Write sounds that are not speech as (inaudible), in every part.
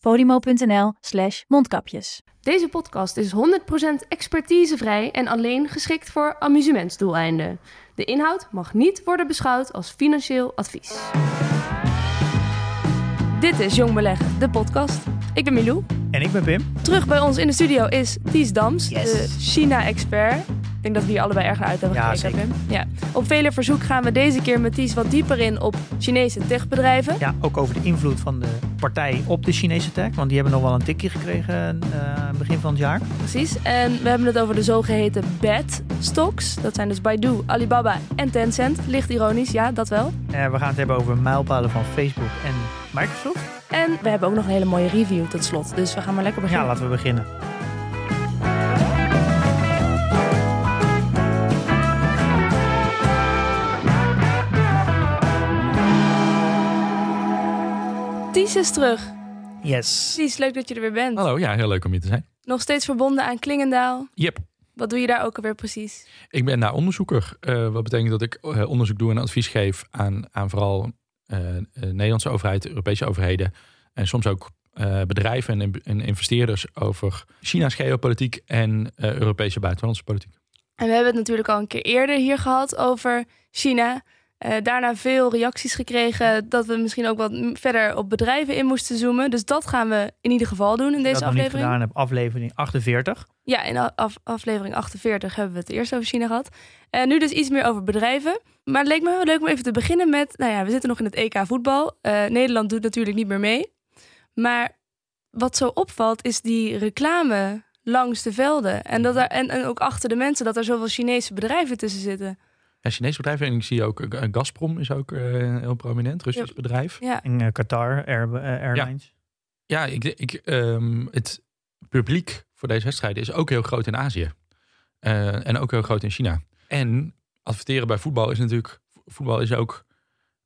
podimo.nl slash mondkapjes. Deze podcast is 100% expertisevrij en alleen geschikt voor amusementsdoeleinden. De inhoud mag niet worden beschouwd als financieel advies. Dit is Jong Beleggen, de podcast. Ik ben Milou. En ik ben Pim. Terug bij ons in de studio is Ties Dams, Yes. de China-expert. Ik denk dat we hier allebei erg uit hebben Ja, gekeken. Pim. Ja. Op vele verzoek gaan we deze keer met Ties wat dieper in op Chinese techbedrijven. Ja, ook over de invloed van de partij op de Chinese tech. Want die hebben nog wel een tikje gekregen eh, begin van het jaar. Precies. En we hebben het over de zogeheten bad stocks. Dat zijn dus Baidu, Alibaba en Tencent. Licht ironisch, ja, dat wel. Eh, we gaan het hebben over mijlpalen van Facebook en Microsoft. En we hebben ook nog een hele mooie review tot slot. Dus we gaan maar lekker Ja, beginnen. laten we beginnen. Ties is terug. Yes. Ties, leuk dat je er weer bent. Hallo, ja, heel leuk om hier te zijn. Nog steeds verbonden aan Klingendaal. Yep. Wat doe je daar ook alweer precies? Ik ben daar onderzoeker. Eh, wat betekent dat ik eh, onderzoek doe en advies geef aan, aan vooral eh, eh, Nederlandse overheid, Europese overheden en soms ook eh, bedrijven en, en investeerders over China's geopolitiek en eh, Europese buitenlandse politiek. En we hebben het natuurlijk al een keer eerder hier gehad over China. Eh, daarna veel reacties gekregen dat we misschien ook wat verder op bedrijven in moesten zoomen. Dus dat gaan we in ieder geval doen in dat deze niet aflevering. gedaan heb, aflevering 48. Ja, in af- aflevering 48 hebben we het eerst over China gehad. En nu dus iets meer over bedrijven. Maar het leek me wel leuk om even te beginnen met... Nou ja, we zitten nog in het EK voetbal. Eh, Nederland doet natuurlijk niet meer mee. Maar wat zo opvalt is die reclame langs de velden. En, dat daar, en, en ook achter de mensen dat er zoveel Chinese bedrijven tussen zitten. Ja, Chinese bedrijven, en ik zie ook eh, Gazprom is ook eh, heel prominent, Russisch Ja. bedrijf. Ja, In eh, Qatar Air, Airlines. Ja, ik, ik, ehm, het publiek voor deze wedstrijden is ook heel groot in Azië. Eh, en ook heel groot in China. En adverteren bij voetbal is natuurlijk... Voetbal is ook...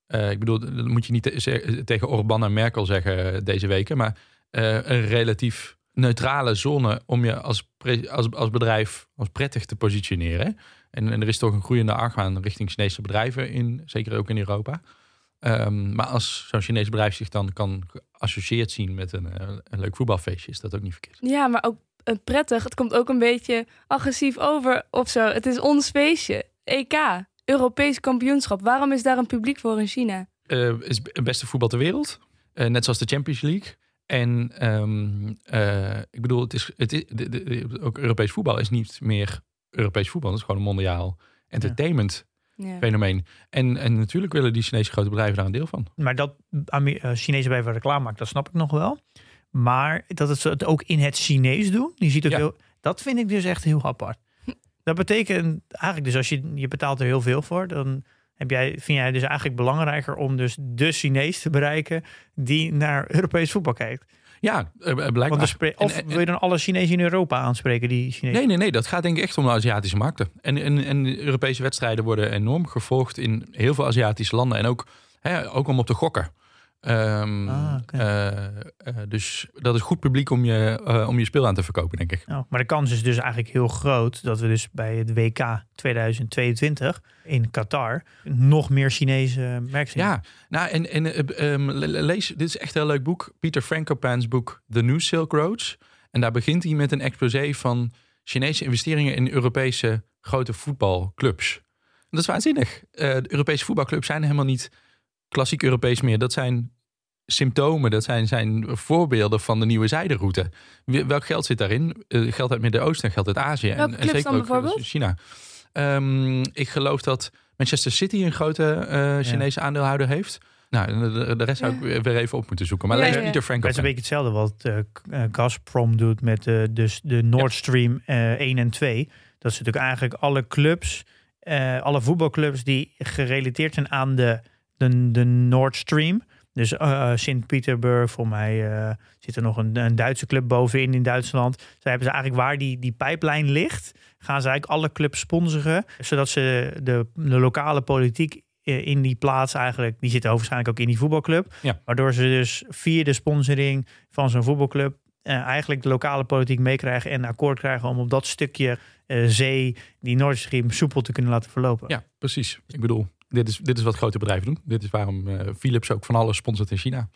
eh, ik bedoel, dat moet je niet te- tegen Orbán en Merkel zeggen deze weken. Maar eh, een relatief neutrale zone om je als, als, als bedrijf als prettig te positioneren. En, en er is toch een groeiende argwaan richting Chinese bedrijven, in, zeker ook in Europa. Ehm, maar als zo'n Chinees bedrijf zich dan kan geassocieerd zien met een, eh, een leuk voetbalfeestje, is dat ook niet verkeerd. ja maar ook eh, prettig. Het komt ook een beetje agressief over of zo. Het is ons feestje. EK, Europees kampioenschap. Waarom is daar een publiek voor in China? Eh is het beste voetbal ter wereld, net zoals de Champions League. En ehm, eh, ik bedoel, het is, het is, de, de- de- ook Europees voetbal is niet meer Europees voetbal. Het is gewoon een mondiaal entertainment Ja. fenomeen. En, en natuurlijk willen die Chinese grote bedrijven daar een deel van. Maar dat eh, Chinese bedrijven reclame maken, dat snap ik nog wel. Maar dat het ze het ook in het Chinees doen, die ziet ook Ja. heel, dat vind ik dus echt heel apart. Dat betekent eigenlijk dus als je, je betaalt er heel veel voor, dan heb jij, vind jij dus eigenlijk belangrijker om dus de Chinees te bereiken die naar Europees voetbal kijkt. Ja, eh, blijkbaar. Want er spre- of En- en- wil je dan alle Chinezen in Europa aanspreken, die Chinezen? Nee, nee, nee. Dat gaat denk ik echt om de Aziatische markten. En, en, en Europese wedstrijden worden enorm gevolgd in heel veel Aziatische landen. En ook, hè, ook om op te gokken. Ehm, Ah, eh, eh, dus dat is goed publiek om je, eh, om je speel aan te verkopen, denk ik. Nou, maar de kans is dus eigenlijk heel groot dat we dus bij het WK 2022 in Qatar nog meer Chinese merken zien. Ja, nou en, en eh, ehm, le- le- lees, dit is echt een heel leuk boek. Peter Frankopan's boek The New Silk Roads. En daar begint hij met een exposé van Chinese investeringen in Europese grote voetbalclubs. Dat is waanzinnig. De Europese voetbalclubs zijn helemaal niet klassiek Europees meer. Dat zijn symptomen, dat zijn, zijn voorbeelden van de nieuwe zijderoute. Welk geld zit daarin? Eh, geld uit het Midden-Oosten, geld uit Azië. Welke clubs dan ook bijvoorbeeld? China. Ehm, ik geloof dat Manchester City een grote eh, Chinese aandeelhouder heeft. Nou, de, rest zou ik weer weer even op moeten zoeken. Maar Ja, lees. Peter Dat is een beetje hetzelfde wat eh, eh, Gazprom doet met eh, dus de Nord Stream eh 1 en 2. Dat is natuurlijk eigenlijk alle clubs, eh, alle voetbalclubs die gerelateerd zijn aan de, de, de Nord Stream. Dus uh, Sint-Petersburg, voor mij uh, zit er nog een, een, Duitse club bovenin in Duitsland. Zij hebben ze eigenlijk waar die, die pijplijn ligt, gaan ze eigenlijk alle clubs sponsoren. Zodat ze de, de lokale politiek in die plaats eigenlijk, die zitten waarschijnlijk ook in die voetbalclub. Ja. Waardoor ze dus via de sponsoring van zo'n voetbalclub uh, eigenlijk de lokale politiek meekrijgen en akkoord krijgen om op dat stukje uh, zee, die Nord Stream, soepel te kunnen laten verlopen. Ja, precies. Ik bedoel, dit is, dit is wat grote bedrijven doen. Dit is waarom uh, Philips ook van alles sponsort in China.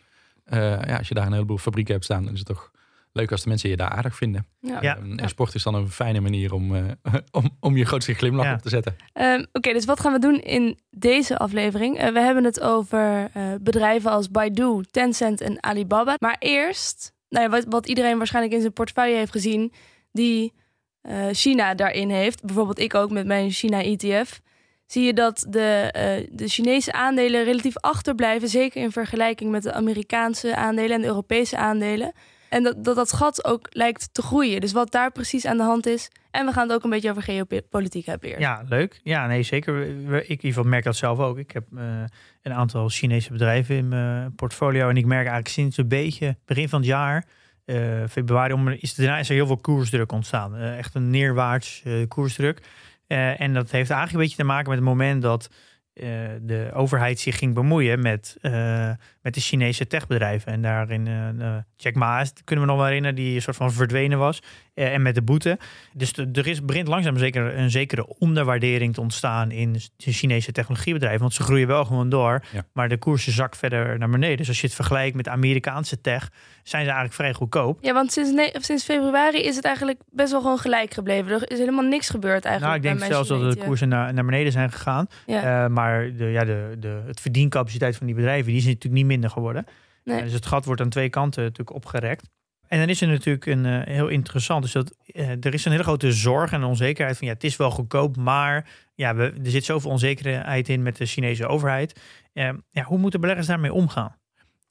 ja, als je daar een heleboel fabrieken hebt staan, dan is het toch leuk als de mensen je daar aardig vinden. Ja. Ja. En sport is dan een fijne manier om, (laughs) om, om je grootste glimlach Ja. op te zetten. Ehm, Oké, dus wat gaan we doen in deze aflevering? Eh, we hebben het over eh, bedrijven als Baidu, Tencent en Alibaba. Maar eerst, nou ja, wat, wat iedereen waarschijnlijk in zijn portefeuille heeft gezien, die eh, China daarin heeft, bijvoorbeeld ik ook met mijn China ETF, zie je dat de, eh, de Chinese aandelen relatief achterblijven, zeker in vergelijking met de Amerikaanse aandelen en de Europese aandelen. En dat, dat dat gat ook lijkt te groeien. Dus wat daar precies aan de hand is. En we gaan het ook een beetje over geopolitiek hebben. Ja, leuk. Ja, nee, zeker. Ik in ieder geval merk dat zelf ook. Ik heb eh, een aantal Chinese bedrijven in mijn portfolio. En ik merk eigenlijk sinds een beetje begin van het jaar, eh, februari, om, is, daarna is er heel veel koersdruk ontstaan. Echt een neerwaarts koersdruk. Eh, en dat heeft eigenlijk een beetje te maken met het moment dat eh, de overheid zich ging bemoeien met, eh, met de Chinese techbedrijven. En daarin eh, eh, Jack Ma, kunnen we nog wel herinneren, die een soort van verdwenen was. Eh, en met de boete. Dus de- er is, begint langzaam zeker een zekere onderwaardering te ontstaan in de Chinese technologiebedrijven. Want ze groeien wel gewoon door, Ja. maar de koersen zakken verder naar beneden. Dus als je het vergelijkt met Amerikaanse tech, zijn ze eigenlijk vrij goedkoop. Ja, want sinds, sinds februari is het eigenlijk best wel gewoon gelijk gebleven. Er is helemaal niks gebeurd Nou, eigenlijk. ik denk zelfs dat de koersen naar, naar beneden zijn gegaan. Ja. Eh, maar de, ja, de, de, het verdiencapaciteit van die bedrijven die is natuurlijk niet minder geworden. Nee. Eh, dus het gat wordt aan twee kanten natuurlijk opgerekt. En dan is er natuurlijk een eh, heel interessant. Dus dat eh, er is een hele grote zorg en onzekerheid van ja, het is wel goedkoop, maar ja, we, er zit zoveel onzekerheid in met de Chinese overheid. Eh, ja, hoe moeten beleggers daarmee omgaan?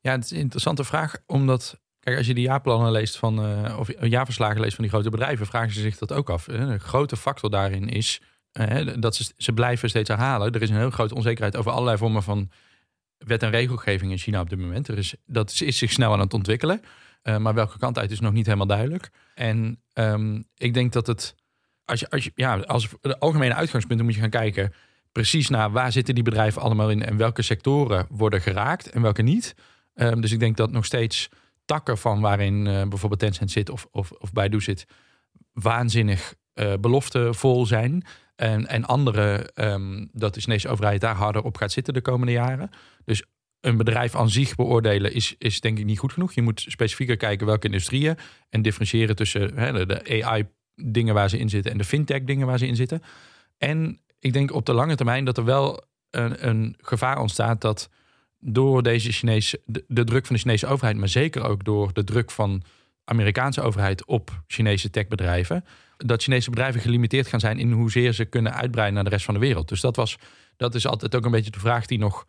Ja, het is een interessante vraag, omdat kijk, als je de jaarplannen leest van, eh, of jaarverslagen leest van die grote bedrijven, vragen ze zich dat ook af. Een grote factor daarin is dat ze, ze blijven steeds herhalen. Er is een heel grote onzekerheid over allerlei vormen van wet en regelgeving in China op dit moment. Er is, dat is, is zich snel aan het ontwikkelen, eh, maar welke kant uit is nog niet helemaal duidelijk. En ehm, ik denk dat het, als je, als je, ja, als de algemene uitgangspunten moet je gaan kijken precies naar waar zitten die bedrijven allemaal in en welke sectoren worden geraakt en welke niet. Ehm, dus ik denk dat nog steeds takken van waarin eh, bijvoorbeeld Tencent zit of, of, of Baidu zit, waanzinnig eh beloftevol zijn. En, en andere, ehm, dat de Chinese overheid daar harder op gaat zitten de komende jaren. Dus een bedrijf aan zich beoordelen is, is denk ik niet goed genoeg. Je moet specifieker kijken welke industrieën en differentiëren tussen de AI-dingen waar ze in zitten en de fintech-dingen waar ze in zitten. En ik denk op de lange termijn dat er wel een, een gevaar ontstaat dat door deze Chinese, de, de druk van de Chinese overheid, maar zeker ook door de druk van Amerikaanse overheid op Chinese techbedrijven, dat Chinese bedrijven gelimiteerd gaan zijn in hoezeer ze kunnen uitbreiden naar de rest van de wereld. Dus dat, was, dat is altijd ook een beetje de vraag die nog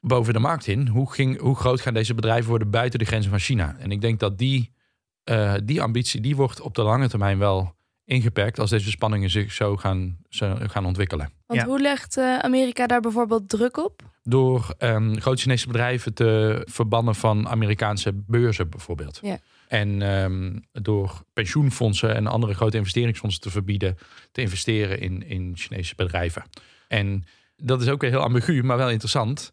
boven de markt in. Hoe, ging, hoe groot gaan deze bedrijven worden buiten de grenzen van China? En ik denk dat die, eh, die ambitie, die wordt op de lange termijn wel ingeperkt als deze spanningen zich zo gaan, zo gaan ontwikkelen. Want Ja. hoe legt eh, Amerika daar bijvoorbeeld druk op? Door ehm, grote Chinese bedrijven te verbannen van Amerikaanse beurzen bijvoorbeeld. Ja. En ehm, door pensioenfondsen en andere grote investeringsfondsen te verbieden te investeren in, in Chinese bedrijven. En dat is ook weer heel ambigu, maar wel interessant.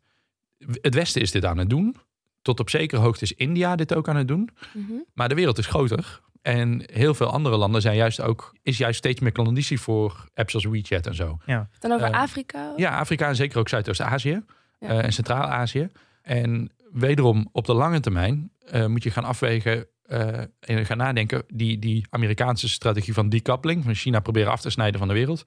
Het Westen is dit aan het doen. Tot op zekere hoogte is India dit ook aan het doen. Mhm. Maar de wereld is groter. En heel veel andere landen zijn juist ook, is juist steeds meer klanditie voor apps als WeChat en zo. Dan over Eh, Afrika? ook? Ja, Afrika en zeker ook Zuidoost-Azië Ja. eh, en Centraal-Azië. En wederom op de lange termijn eh, moet je gaan afwegen en gaan nadenken. Die, die Amerikaanse strategie van decoupling, van China proberen af te snijden van de wereld.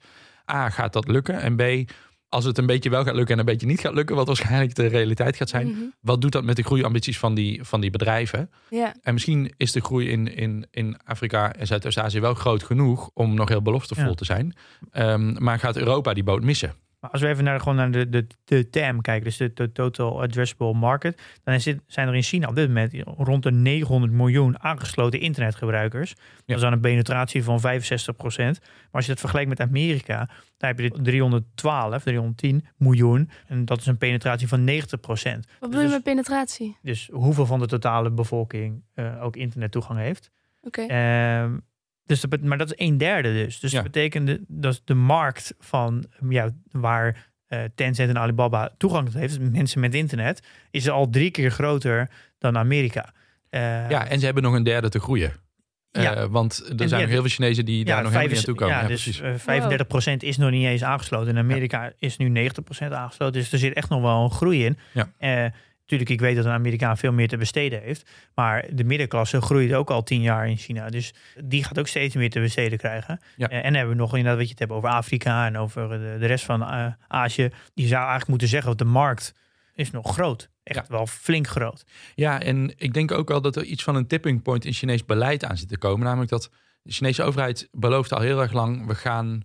A, gaat dat lukken? En B, als het een beetje wel gaat lukken en een beetje niet gaat lukken, wat waarschijnlijk de realiteit gaat zijn. Mhm. Wat doet dat met de groeiambities van die, van die bedrijven? Ja. En misschien is de groei in, in, in Afrika en Zuidoost-Azië wel groot genoeg om nog heel beloftevol Ja. te zijn. Ehm, maar gaat Europa die boot missen? Maar als we even naar, gewoon naar de, de, de TAM kijken, dus de, de Total Addressable Market, dan is zijn er in China op dit moment rond de 900 miljoen aangesloten internetgebruikers. Dat is dan een penetratie van 65%. Maar als je dat vergelijkt met Amerika, dan heb je dit 312, 310 miljoen. En dat is een penetratie van 90%. Wat bedoel je Dus- met penetratie? Dus hoeveel van de totale bevolking eh, ook internettoegang heeft. Oké. Ehm, dus dat, maar dat is een derde dus. Dus Ja. dat betekent dat de markt van ja, waar eh, Tencent en Alibaba toegang tot heeft, dus mensen met internet, is al drie keer groter dan Amerika. Eh, Ja, en ze hebben nog een derde te groeien. Eh, Ja. want er En zijn ja, nog heel veel Chinezen die daar nog helemaal niet aan toe komen. Ja, Ja, dus precies. eh, 35% is nog niet eens aangesloten. In Amerika is nu 90% aangesloten. Dus er zit echt nog wel een groei in. Ja. Eh, Natuurlijk, ik weet dat een Amerikaan veel meer te besteden heeft. Maar de middenklasse groeit ook al tien jaar in China. Dus die gaat ook steeds meer te besteden krijgen. Ja. Eh, en dan hebben we nog inderdaad wat je het hebt over Afrika en over de, de rest van eh, Azië. Je zou eigenlijk moeten zeggen dat de markt is nog groot. Echt wel flink groot. Ja, en ik denk ook wel dat er iets van een tipping point in Chinees beleid aan zit te komen. Namelijk dat de Chinese overheid belooft al heel erg lang, we gaan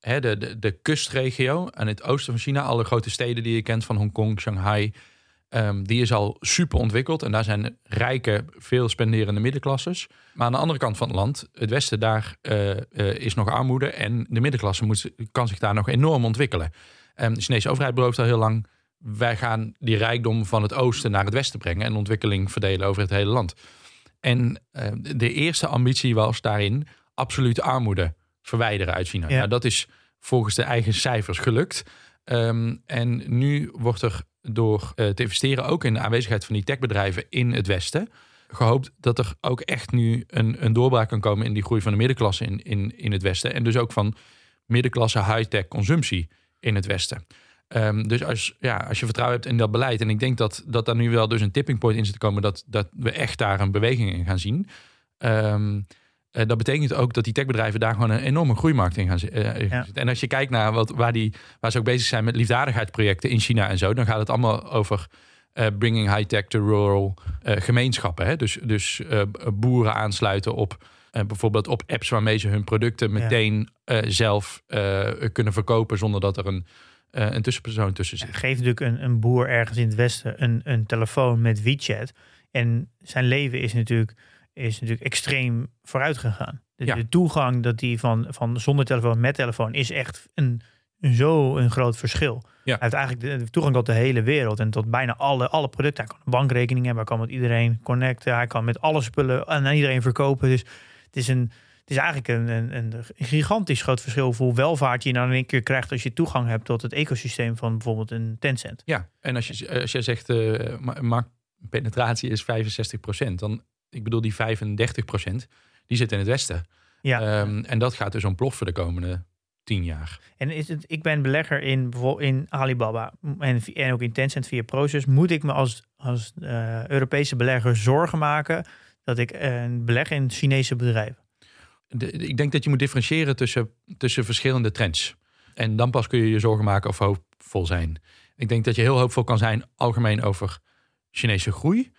hè, de, de, de kustregio aan het oosten van China, alle grote steden die je kent van Hongkong, Shanghai, ehm, die is al super ontwikkeld. En daar zijn rijke, veel spenderende middenklasses. Maar aan de andere kant van het land, het westen, daar eh, eh, is nog armoede. En de middenklasse moet, kan zich daar nog enorm ontwikkelen. Ehm, de Chinese overheid belooft al heel lang, wij gaan die rijkdom van het oosten naar het westen brengen en ontwikkeling verdelen over het hele land. En eh, de eerste ambitie was daarin absolute armoede verwijderen uit China. Ja. Nou, dat is volgens de eigen cijfers gelukt. Ehm, en nu wordt er door eh, te investeren, ook in de aanwezigheid van die techbedrijven in het Westen, gehoopt dat er ook echt nu een, een doorbraak kan komen in die groei van de middenklasse in, in, in het Westen. En dus ook van middenklasse high-tech consumptie in het Westen. Ehm, dus als, ja, als je vertrouwen hebt in dat beleid, en ik denk dat, dat daar nu wel dus een tipping point in zit te komen, dat, dat we echt daar een beweging in gaan zien. Ehm, eh, dat betekent ook dat die techbedrijven daar gewoon een enorme groeimarkt in gaan eh, Ja. zitten. En als je kijkt naar wat, waar, die, waar ze ook bezig zijn met liefdadigheidsprojecten in China en zo, dan gaat het allemaal over eh, bringing high-tech to rural gemeenschappen. Hè? Dus, dus boeren aansluiten op bijvoorbeeld op apps waarmee ze hun producten meteen zelf kunnen verkopen zonder dat er een, een tussenpersoon tussen zit. Geeft natuurlijk een, een boer ergens in het Westen een, een telefoon met WeChat. En zijn leven is natuurlijk, is natuurlijk extreem vooruit gegaan. De, Ja. de toegang dat die van, van zonder telefoon met telefoon is echt een, zo een groot verschil. Ja. Hij heeft eigenlijk de, de toegang tot de hele wereld en tot bijna alle, alle producten. Hij kan een bankrekening hebben, hij kan met iedereen connecten. Hij kan met alle spullen aan iedereen verkopen. Dus het is een... Het is eigenlijk een, een, een gigantisch groot verschil voor welvaart die je dan in één keer krijgt als je toegang hebt tot het ecosysteem van bijvoorbeeld een Tencent. Ja, en als je, als je zegt ma- marktpenetratie is 65%, dan, ik bedoel die 35%, die zit in het westen. Ja. Ehm, en dat gaat dus ontploffen de komende tien jaar. En is het, ik ben belegger in, bijvoorbeeld in Alibaba en, en ook in Tencent via Proces. Moet ik me als, als eh, Europese belegger zorgen maken dat ik eh, beleg in Chinese bedrijven? De- ik denk dat je moet differentiëren tussen, tussen verschillende trends. En dan pas kun je je zorgen maken of hoopvol zijn. Ik denk dat je heel hoopvol kan zijn algemeen over Chinese groei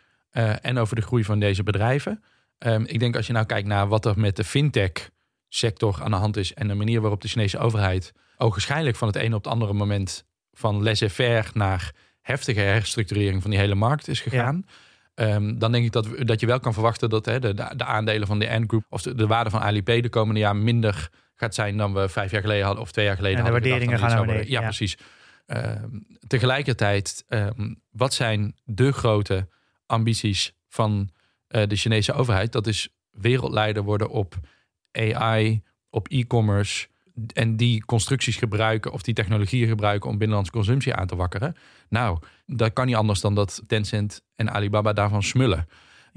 en over de groei van deze bedrijven. Ehm, ik denk als je nou kijkt naar wat er met de fintech sector aan de hand is en de manier waarop de Chinese overheid ogenschijnlijk van het ene op het andere moment van laissez-faire naar heftige herstructurering van die hele markt is gegaan. Ehm, dan denk ik dat, we- dat je wel kan verwachten dat hè, de, de, de aandelen van de Ant Group of de, de waarde van Alipay de komende jaar minder gaat zijn dan we vijf jaar geleden hadden of twee jaar geleden En de hadden. gedacht waarderingen gaan naar beneden, Ja, precies. Ehm, tegelijkertijd, wat zijn de grote ambities van eh, de Chinese overheid? Dat is wereldleider worden op AI, op e-commerce en die constructies gebruiken of die technologieën gebruiken om binnenlandse consumptie aan te wakkeren. Nou, dat kan niet anders dan dat Tencent en Alibaba daarvan smullen.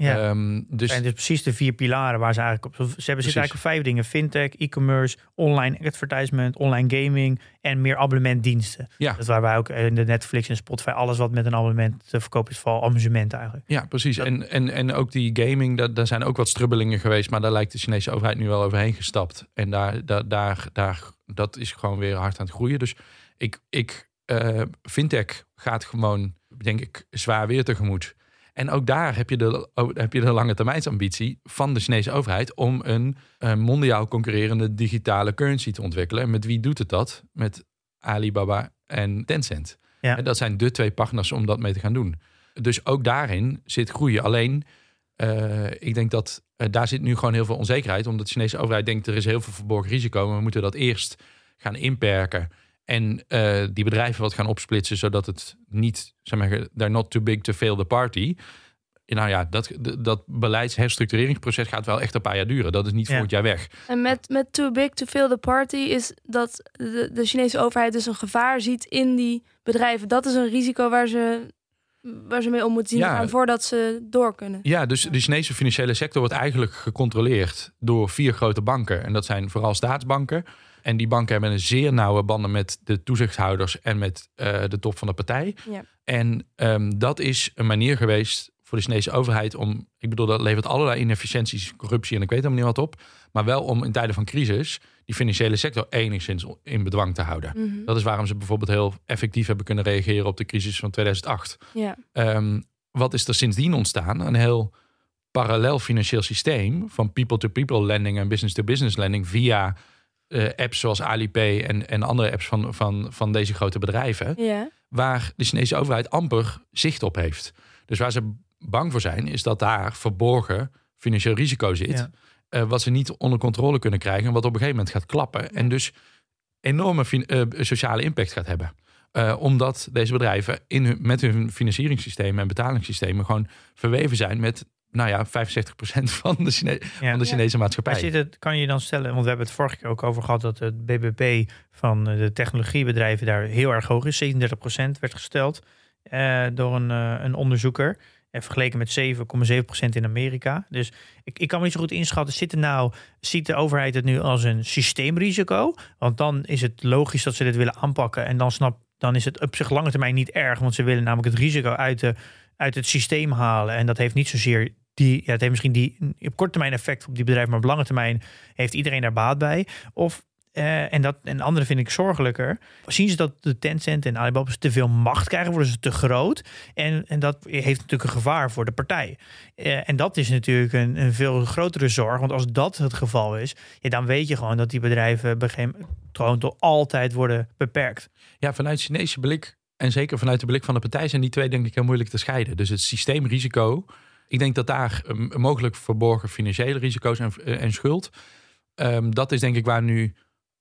Ja. Ehm, dus zijn dus precies de vier pilaren waar ze eigenlijk op. Ze hebben zitten eigenlijk op vijf dingen: fintech, e-commerce, online advertisement, online gaming en meer abonnementdiensten. Ja. Dat is waar wij ook in de Netflix en Spotify alles wat met een abonnement te verkopen is, vooral amusement eigenlijk. Ja, precies. Dat- En, en, en ook die gaming, daar, daar zijn ook wat strubbelingen geweest. Maar daar lijkt de Chinese overheid nu wel overheen gestapt. En daar, daar, daar, daar, dat is gewoon weer hard aan het groeien. Dus ik, ik eh, fintech gaat gewoon, denk ik, zwaar weer tegemoet. En ook daar heb je de, heb je de lange termijnsambitie van de Chinese overheid om een, eh, mondiaal concurrerende digitale currency te ontwikkelen. En met wie doet het dat? Met Alibaba en Tencent. Ja. En dat zijn de twee partners om dat mee te gaan doen. Dus ook daarin zit groei. Alleen, eh, ik denk dat eh, daar zit nu gewoon heel veel onzekerheid. Omdat de Chinese overheid denkt er is heel veel verborgen risico. Maar we moeten dat eerst gaan inperken. En eh, die bedrijven wat gaan opsplitsen. Zodat het niet, zeg maar, they're not too big to fail the party. Nou ja, dat, dat beleidsherstructureringsproces gaat wel echt een paar jaar duren. Dat is niet Ja. volgend jaar weg. En met, met too big to fill the party is dat de, de Chinese overheid dus een gevaar ziet in die bedrijven. Dat is een risico waar ze, waar ze mee om moeten zien Ja. gaan voordat ze door kunnen. Ja, dus de Chinese financiële sector wordt eigenlijk gecontroleerd door vier grote banken. En dat zijn vooral staatsbanken. En die banken hebben een zeer nauwe banden met de toezichthouders en met eh, de top van de partij. Ja. En ehm, dat is een manier geweest voor de Chinese overheid om, ik bedoel, dat levert allerlei inefficiënties, corruptie en ik weet helemaal niet wat op. Maar wel om in tijden van crisis die financiële sector enigszins in bedwang te houden. Mhm. Dat is waarom ze bijvoorbeeld heel effectief hebben kunnen reageren op de crisis van 2008. Ja. Ehm, wat is er sindsdien ontstaan? Een heel parallel financieel systeem van people-to-people lending en business-to-business lending via eh, apps zoals Alipay en, en andere apps van, van, van deze grote bedrijven, ja. waar de Chinese overheid amper zicht op heeft. Dus waar ze bang voor zijn, is dat daar verborgen financieel risico zit, Ja. eh, wat ze niet onder controle kunnen krijgen en wat op een gegeven moment gaat klappen en dus enorme eh, sociale impact gaat hebben. Eh, omdat deze bedrijven in hun, met hun financieringssystemen en betalingssystemen gewoon verweven zijn met, nou ja, 65% van de, Chine- Ja. van de Chinese maatschappij. Zit het, kan je dan stellen, want we hebben het vorige keer ook over gehad dat het BBP van eh, de technologiebedrijven daar heel erg hoog is. 37% werd gesteld eh, door een, eh, een onderzoeker. En vergeleken met 7,7% in Amerika. Dus ik, ik kan me niet zo goed inschatten. Zit er nou, ziet de overheid het nu als een systeemrisico? Want dan is het logisch dat ze dit willen aanpakken. En dan, snap, dan is het op zich lange termijn niet erg. Want ze willen namelijk het risico uit, de, uit het systeem halen. En dat heeft niet zozeer die, ja, het heeft misschien die op korte termijn effect op die bedrijven, maar op lange termijn heeft iedereen daar baat bij. Of eh, en dat en andere vind ik zorgelijker. Zien ze dat de Tencent en Alibaba te veel macht krijgen, worden ze te groot. En, en dat heeft natuurlijk een gevaar voor de partij. Eh, en dat is natuurlijk een, een veel grotere zorg. Want als dat het geval is, ja, dan weet je gewoon dat die bedrijven gewoon door altijd worden beperkt. Ja, vanuit Chinese blik en zeker vanuit de blik van de partij zijn die twee denk ik heel moeilijk te scheiden. Dus het systeemrisico, ik denk dat daar um, mogelijk verborgen financiële risico's en, en schuld, um, dat is denk ik waar nu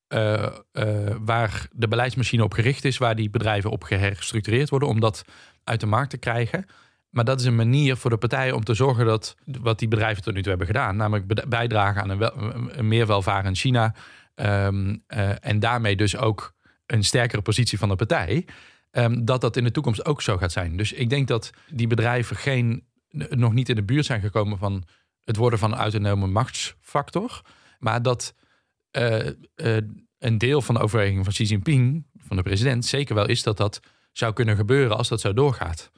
uh, uh, waar de beleidsmachine op gericht is, waar die bedrijven op geherstructureerd worden om dat uit de markt te krijgen. Maar dat is een manier voor de partijen om te zorgen dat wat die bedrijven tot nu toe hebben gedaan, namelijk bijdragen aan een, wel, een meer welvarend China uh, en daarmee dus ook een sterkere positie van de partij, dat dat in de toekomst ook zo gaat zijn. Dus ik denk dat die bedrijven geen, nog niet in de buurt zijn gekomen van het worden van een autonome machtsfactor, maar dat uh, uh, een deel van de overweging van Xi Jinping, van de president, zeker wel is dat dat zou kunnen gebeuren als dat zo doorgaat.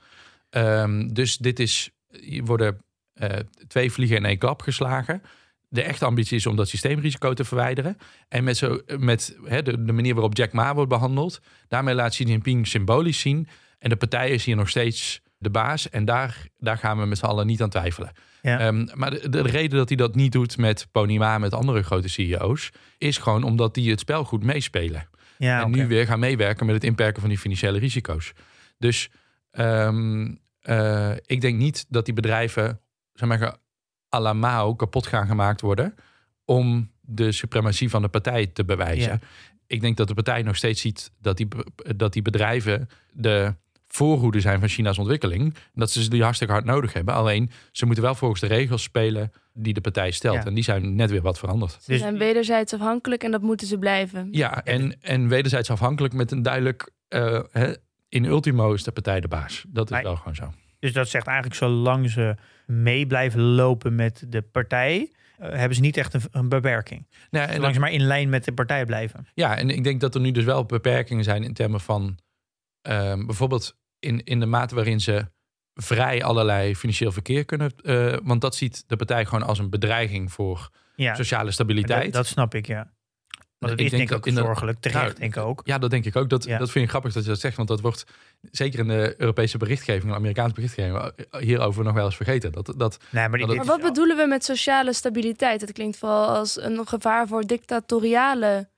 Um, dus dit is, hier worden uh, twee vliegen in één klap geslagen. De echte ambitie is om dat systeemrisico te verwijderen. En met, zo, met de, de, manier waarop Jack Ma wordt behandeld, daarmee laat Xi Jinping symbolisch zien. En de partij is hier nog steeds de baas. En daar, daar gaan we met z'n allen niet aan twijfelen. Ja. Um, maar de, de, reden dat hij dat niet doet met Pony Ma, met andere grote CEO's, is gewoon omdat die het spel goed meespelen. Ja, en okay. nu weer gaan meewerken met het inperken van die financiële risico's. Dus um, uh, ik denk niet dat die bedrijven, zeg maar, à la Mao kapot gaan gemaakt worden om de suprematie van de partij te bewijzen. Ja. Ik denk dat de partij nog steeds ziet dat die, dat die bedrijven de voorhoede zijn van China's ontwikkeling. Dat ze die hartstikke hard nodig hebben. Alleen ze moeten wel volgens de regels spelen die de partij stelt. Ja. En die zijn net weer wat veranderd. Ze zijn wederzijds afhankelijk en dat moeten ze blijven. Ja, en, en wederzijds afhankelijk met een duidelijk... Uh, hè, in ultimo is de partij de baas. Dat is Maar- wel gewoon zo. Dus dat zegt eigenlijk zolang ze mee blijven lopen met de partij, eh, hebben ze niet echt een, een beperking. Nou, en Zolang ze maar in lijn met de partij blijven. Ja, en ik denk dat er nu dus wel beperkingen zijn in termen van ehm, bijvoorbeeld in, in de mate waarin ze vrij allerlei financieel verkeer kunnen. eh, want dat ziet de partij gewoon als een bedreiging voor Ja, sociale stabiliteit. dat, dat snap ik, ja. Want het Ik is denk ik dat ook in de- zorgelijk, terecht Nou, denk ik ook. Ja, dat denk ik ook. Dat, Ja. dat vind ik grappig dat je dat zegt. Want dat wordt zeker in de Europese berichtgeving, de Amerikaanse berichtgeving, hierover nog wel eens vergeten. Dat, dat, Nee, maar, dat Maar wat bedoelen we met sociale stabiliteit? Het klinkt vooral als een gevaar voor dictatoriale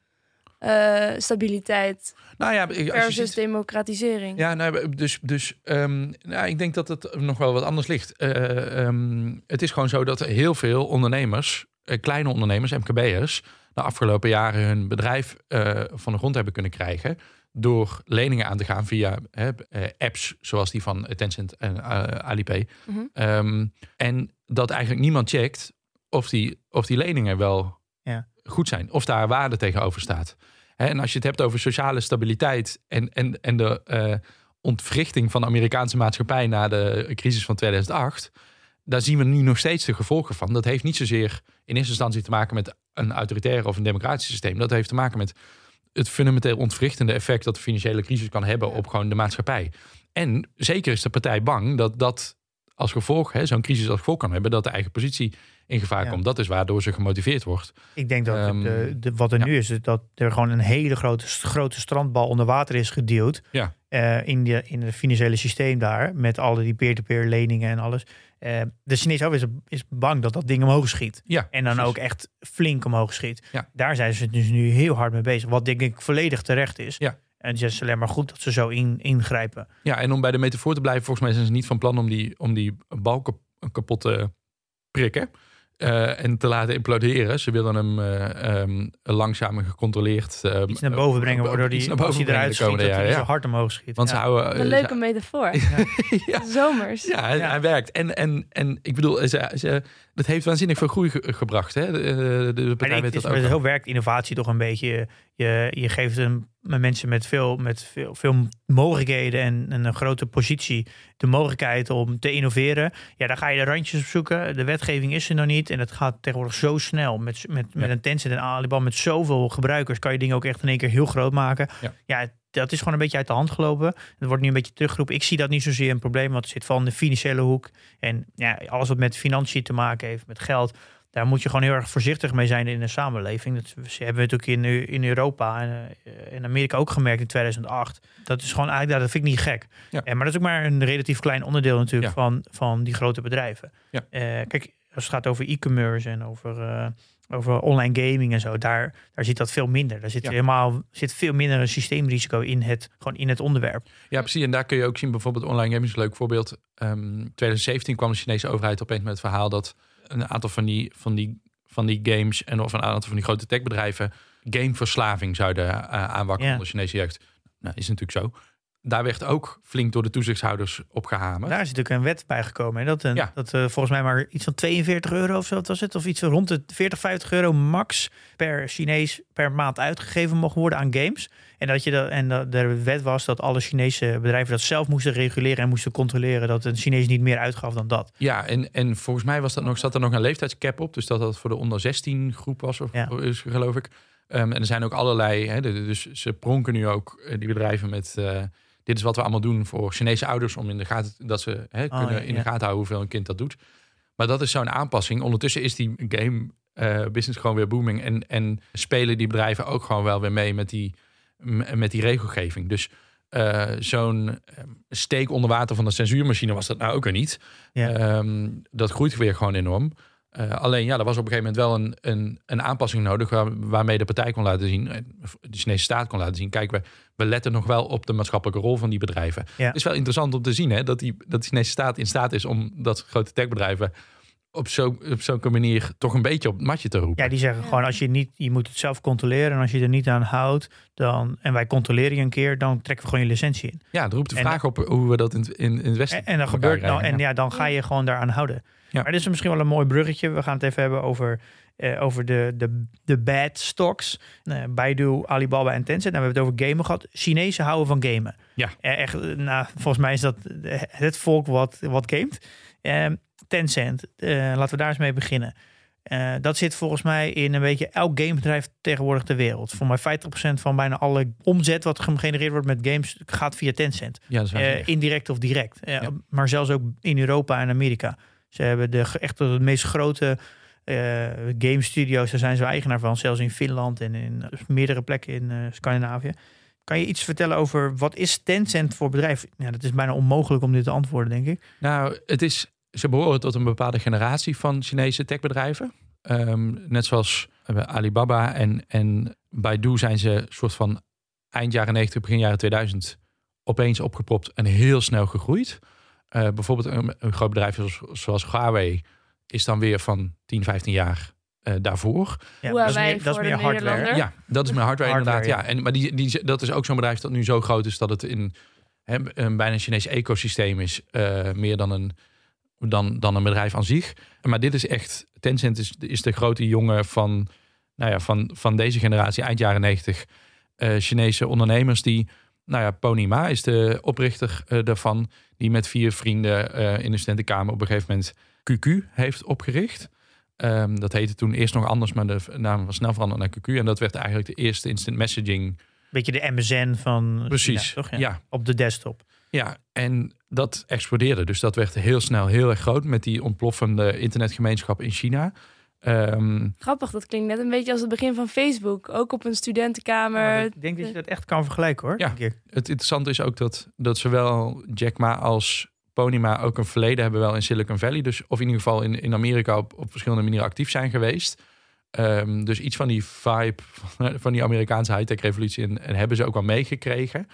eh, stabiliteit Nou ja, je versus ziet- democratisering. Ja, nou, dus, dus ehm, nou, ik denk dat het nog wel wat anders ligt. Eh, ehm, het is gewoon zo dat heel veel ondernemers, eh, kleine ondernemers, MKB'ers, de afgelopen jaren hun bedrijf van de grond hebben kunnen krijgen. Door leningen aan te gaan via hè, apps zoals die van Tencent en Alipay. Mhm. Ehm, en dat eigenlijk niemand checkt of die, of die leningen wel. Goed zijn. Of daar waarde tegenover staat. En als je het hebt over sociale stabiliteit en, en, en de eh, ontwrichting van de Amerikaanse maatschappij na de crisis van 2008. Daar zien we nu nog steeds de gevolgen van. Dat heeft niet zozeer in eerste instantie te maken met een autoritair of een democratisch systeem. Dat heeft te maken met het fundamenteel ontwrichtende effect dat de financiële crisis kan hebben op gewoon de maatschappij. En zeker is de partij bang dat dat als gevolg, zo'n crisis als gevolg kan hebben, dat de eigen positie in gevaar Ja. komt. Dat is waardoor ze gemotiveerd wordt. Ik denk dat Ehm, eh, de, wat er ja. nu is, dat er gewoon een hele grote, grote strandbal onder water is gedeeld. Ja. eh, in, de, in het financiële systeem daar. Met alle die peer-to-peer leningen en alles. Eh, de Chinese overheid is, is bang dat dat ding omhoog schiet. Ja, En dan precies. ook echt flink omhoog schiet. Ja. Daar zijn ze dus nu heel hard mee bezig. Wat denk ik volledig terecht is. Ja. En het is alleen maar goed dat ze zo in, ingrijpen. Ja, en om bij de metafoor te blijven, volgens mij zijn ze niet van plan om die, om die balken kapot te prikken. Eh, en te laten imploderen. Ze willen hem eh, ehm, langzaam en gecontroleerd eh, Iets naar boven brengen, waardoor iets die, naar boven als hij brengen eruit schiet, dat hij zo hard omhoog schiet. Want ja. ze houden. Een leuke metafoor. (laughs) ja, Zomers. ja, hij, Ja. hij werkt. En, en, en ik bedoel, ze, ze, dat heeft waanzinnig veel groei ge- gebracht. Hè? De, de, de partij weet dat is, ook. zo wel. werkt innovatie toch een beetje. Je, je geeft een, met mensen met veel, met veel, veel mogelijkheden en, en een grote positie de mogelijkheid om te innoveren. Ja, daar ga je de randjes op zoeken. De wetgeving is er nog niet. En het gaat tegenwoordig zo snel. Met, met, met Ja. een Tencent en Alibaba met zoveel gebruikers kan je dingen ook echt in één keer heel groot maken. Ja. ja dat is gewoon een beetje uit de hand gelopen. Het wordt nu een beetje teruggeroepen. Ik zie dat niet zozeer een probleem, want het zit van de financiële hoek. En ja, alles wat met financiën te maken heeft, met geld, daar moet je gewoon heel erg voorzichtig mee zijn in de samenleving. Dat hebben we natuurlijk in, in Europa en eh, in Amerika ook gemerkt in 2008. Dat is gewoon eigenlijk, dat vind ik niet gek. Ja. En, maar dat is ook maar een relatief klein onderdeel natuurlijk Ja. van, van die grote bedrijven. Ja. Eh, kijk, als het gaat over e-commerce en over, eh, over online gaming en zo, daar, daar zit dat veel minder. Daar zit Ja. helemaal zit veel minder een systeemrisico in het, gewoon in het onderwerp. Ja, precies. En daar kun je ook zien, bijvoorbeeld online gaming is een leuk voorbeeld. Ehm 2017 kwam de Chinese overheid opeens met het verhaal dat een aantal van die, van die, van die games en of een aantal van die grote techbedrijven gameverslaving zouden eh, aanwakkeren Ja. onder Chinese jeugd. Nou, is natuurlijk zo. Daar werd ook flink door de toezichthouders op gehamerd. Daar is natuurlijk een wet bij gekomen. Hè? Dat, een, Ja. dat eh, volgens mij maar iets van 42 euro of zo was het. Of iets rond de 40, 50 euro max per Chinees per maand uitgegeven mocht worden aan games. En dat je dat, en dat de wet was dat alle Chinese bedrijven dat zelf moesten reguleren en moesten controleren dat een Chinees niet meer uitgaf dan dat. Ja, en, en volgens mij was dat nog, zat er nog een leeftijdscap op. Dus dat dat voor de onder 16 groep was, of, Ja. is, geloof ik. Ehm, en er zijn ook allerlei, hè, dus ze pronken nu ook, eh, die bedrijven, met... eh, dit is wat we allemaal doen voor Chinese ouders... om in de gaten, dat ze hè, Oh, kunnen ja, in de gaten houden hoeveel een kind dat doet. Maar dat is zo'n aanpassing. Ondertussen is die game eh, business gewoon weer booming. En, en spelen die bedrijven ook gewoon wel weer mee met die, met die regelgeving. Dus eh, zo'n eh, steek onder water van de censuurmachine was dat nou ook weer niet. Ja. Ehm, dat groeit weer gewoon enorm. Eh, alleen ja, er was op een gegeven moment wel een, een, een aanpassing nodig waar- waarmee de partij kon laten zien, eh, de Chinese staat kon laten zien, kijk, we, we letten nog wel op de maatschappelijke rol van die bedrijven. Ja. Het is wel interessant om te zien hè, dat, die, dat de Chinese staat in staat is om dat grote techbedrijven op zo'n op zo'n manier toch een beetje op het matje te roepen. Ja, die zeggen Ja. gewoon als je niet, je moet het zelf controleren en als je er niet aan houdt, dan en wij controleren je een keer, dan trekken we gewoon je licentie in. Ja, er roept de En- vraag op hoe we dat in, in, in het Westen En, en dan gebeurt nou, en ja. ja, dan ga je gewoon daaraan houden. Ja. Maar dit is misschien wel een mooi bruggetje. We gaan het even hebben over, eh, over de, de, de bad stocks. Eh, Baidu, Alibaba en Tencent. Nou, we hebben het over gamen gehad. Chinezen houden van gamen. Ja. Eh, echt, eh, nou, volgens mij is dat het volk wat, wat gamet. Tencent, laten we daar eens mee beginnen. Dat zit volgens mij in een beetje elk gamebedrijf tegenwoordig ter wereld. Voor mij 50% van bijna alle omzet wat gegenereerd wordt met games gaat via Tencent. Ja, dat is indirect of direct. Ja. Maar zelfs ook in Europa en Amerika. Ze hebben de, echt de meest grote eh, game studio's. Daar zijn ze eigenaar van. Zelfs in Finland en in eh, meerdere plekken in eh, Scandinavië. Kan je iets vertellen over wat is Tencent voor bedrijf? Ja, dat is bijna onmogelijk om dit te antwoorden, denk ik. Nou, het is, ze behoren tot een bepaalde generatie van Chinese techbedrijven. Ehm, net zoals Alibaba en, en Baidu zijn ze soort van eind jaren 90, begin jaren 2000 opeens opgepropt en heel snel gegroeid. Uh, bijvoorbeeld een, een, groot bedrijf zoals, zoals Huawei is dan weer van 10, 15 jaar uh, daarvoor. Ja, dat is meer, dat is meer hardware. Ja, dat is meer hardware, hardware inderdaad. Ja. En, maar die, die, dat is ook zo'n bedrijf dat nu zo groot is dat het in hè, een bijna Chinees ecosysteem is. Uh, meer dan een, dan, dan een bedrijf aan zich. Maar dit is echt, Tencent is, is de grote jongen van, nou ja, van, van deze generatie, eind jaren 90. Uh, Chinese ondernemers die nou ja, Pony Ma is de oprichter uh, daarvan. Die met vier vrienden uh, in de studentenkamer op een gegeven moment QQ heeft opgericht. Um, dat heette toen eerst nog anders, maar de naam was snel veranderd naar QQ. En dat werd eigenlijk de eerste instant messaging. Beetje de MSN van Precies, China, toch? Ja. ja. Op de desktop. Ja, en dat explodeerde. Dus dat werd heel snel heel erg groot met die ontploffende internetgemeenschap in China. Um, Grappig, dat klinkt net een beetje als het begin van Facebook. Ook op een studentenkamer. Ja, ik denk dat je dat echt kan vergelijken hoor. Ja, het interessante is ook dat, dat zowel Jack Ma als Ponyma ook een verleden hebben wel in Silicon Valley. Dus, of in ieder geval in, in Amerika op, op verschillende manieren actief zijn geweest. Um, dus iets van die vibe van die Amerikaanse high-tech revolutie en, en, hebben ze ook wel meegekregen.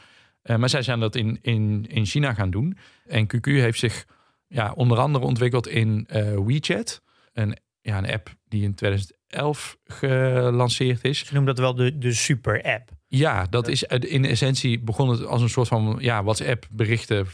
Uh, maar zij zijn dat in, in, in China gaan doen. En QQ heeft zich ja, onder andere ontwikkeld in uh, WeChat. Een, ja, een app die in 2011 gelanceerd is. Ze noemen dat wel de, de super-app. Ja, dat is in essentie begon het als een soort van ja, WhatsApp berichten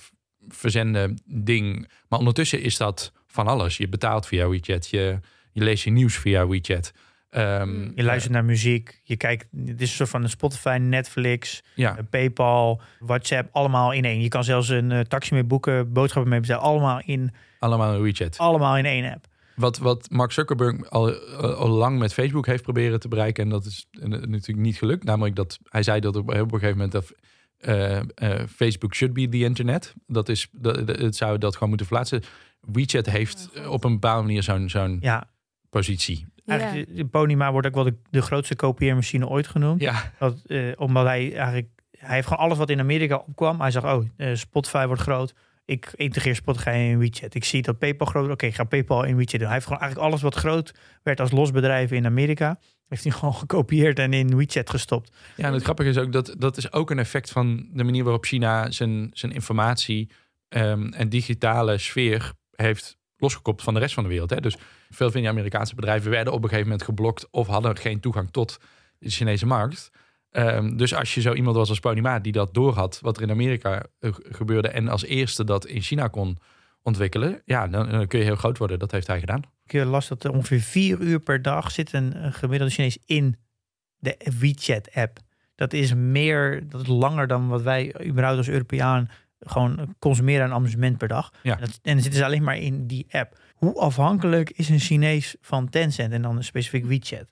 verzenden ding. Maar ondertussen is dat van alles. Je betaalt via WeChat, je, je leest je nieuws via WeChat. Um, je luistert naar muziek, je kijkt, het is een soort van een Spotify, Netflix, ja. PayPal, WhatsApp, allemaal in één. Je kan zelfs een uh, taxi mee boeken, boodschappen mee bestellen, allemaal in... Allemaal in WeChat. Allemaal in één app. Wat, wat Mark Zuckerberg al, al lang met Facebook heeft proberen te bereiken, en dat is natuurlijk niet gelukt. Namelijk dat hij zei dat op, op een gegeven moment dat uh, uh, Facebook should be the internet. Dat is, dat, het zou dat gewoon moeten verplaatsen. WeChat heeft op een bepaalde manier zo'n zo'n ja. positie. Eigenlijk. Ponyma wordt ook wel de, de grootste kopieermachine ooit genoemd. Ja. Dat, uh, omdat hij eigenlijk, hij heeft gewoon alles wat in Amerika opkwam. Hij zag, oh, Spotify wordt groot. Ik integreer Spotify in WeChat. Ik zie dat PayPal groot Oké, ik ga PayPal in WeChat doen. Hij heeft gewoon eigenlijk alles wat groot werd als los bedrijf in Amerika heeft hij (laughs) gewoon gekopieerd en in WeChat gestopt. Ja, en het grappige is ook dat dat is ook een effect van de manier waarop China zijn, zijn informatie um, en digitale sfeer heeft losgekoppeld van de rest van de wereld. Hè. Dus veel van die Amerikaanse bedrijven werden op een gegeven moment geblokt of hadden geen toegang tot de Chinese markt. Um, dus als je zo iemand was als Ponyma die dat doorhad, wat er in Amerika uh, gebeurde en als eerste dat in China kon ontwikkelen, ja, dan, dan, kun je heel groot worden. Dat heeft hij gedaan. Ik las dat er ongeveer vier uur per dag zit een, een gemiddelde Chinees in de WeChat-app. Dat is meer, dat is langer dan wat wij überhaupt als Europeaan gewoon consumeren aan amusement per dag. Ja. En, dat, en dan zitten ze alleen maar in die app. Hoe afhankelijk is een Chinees van Tencent en dan specifiek WeChat?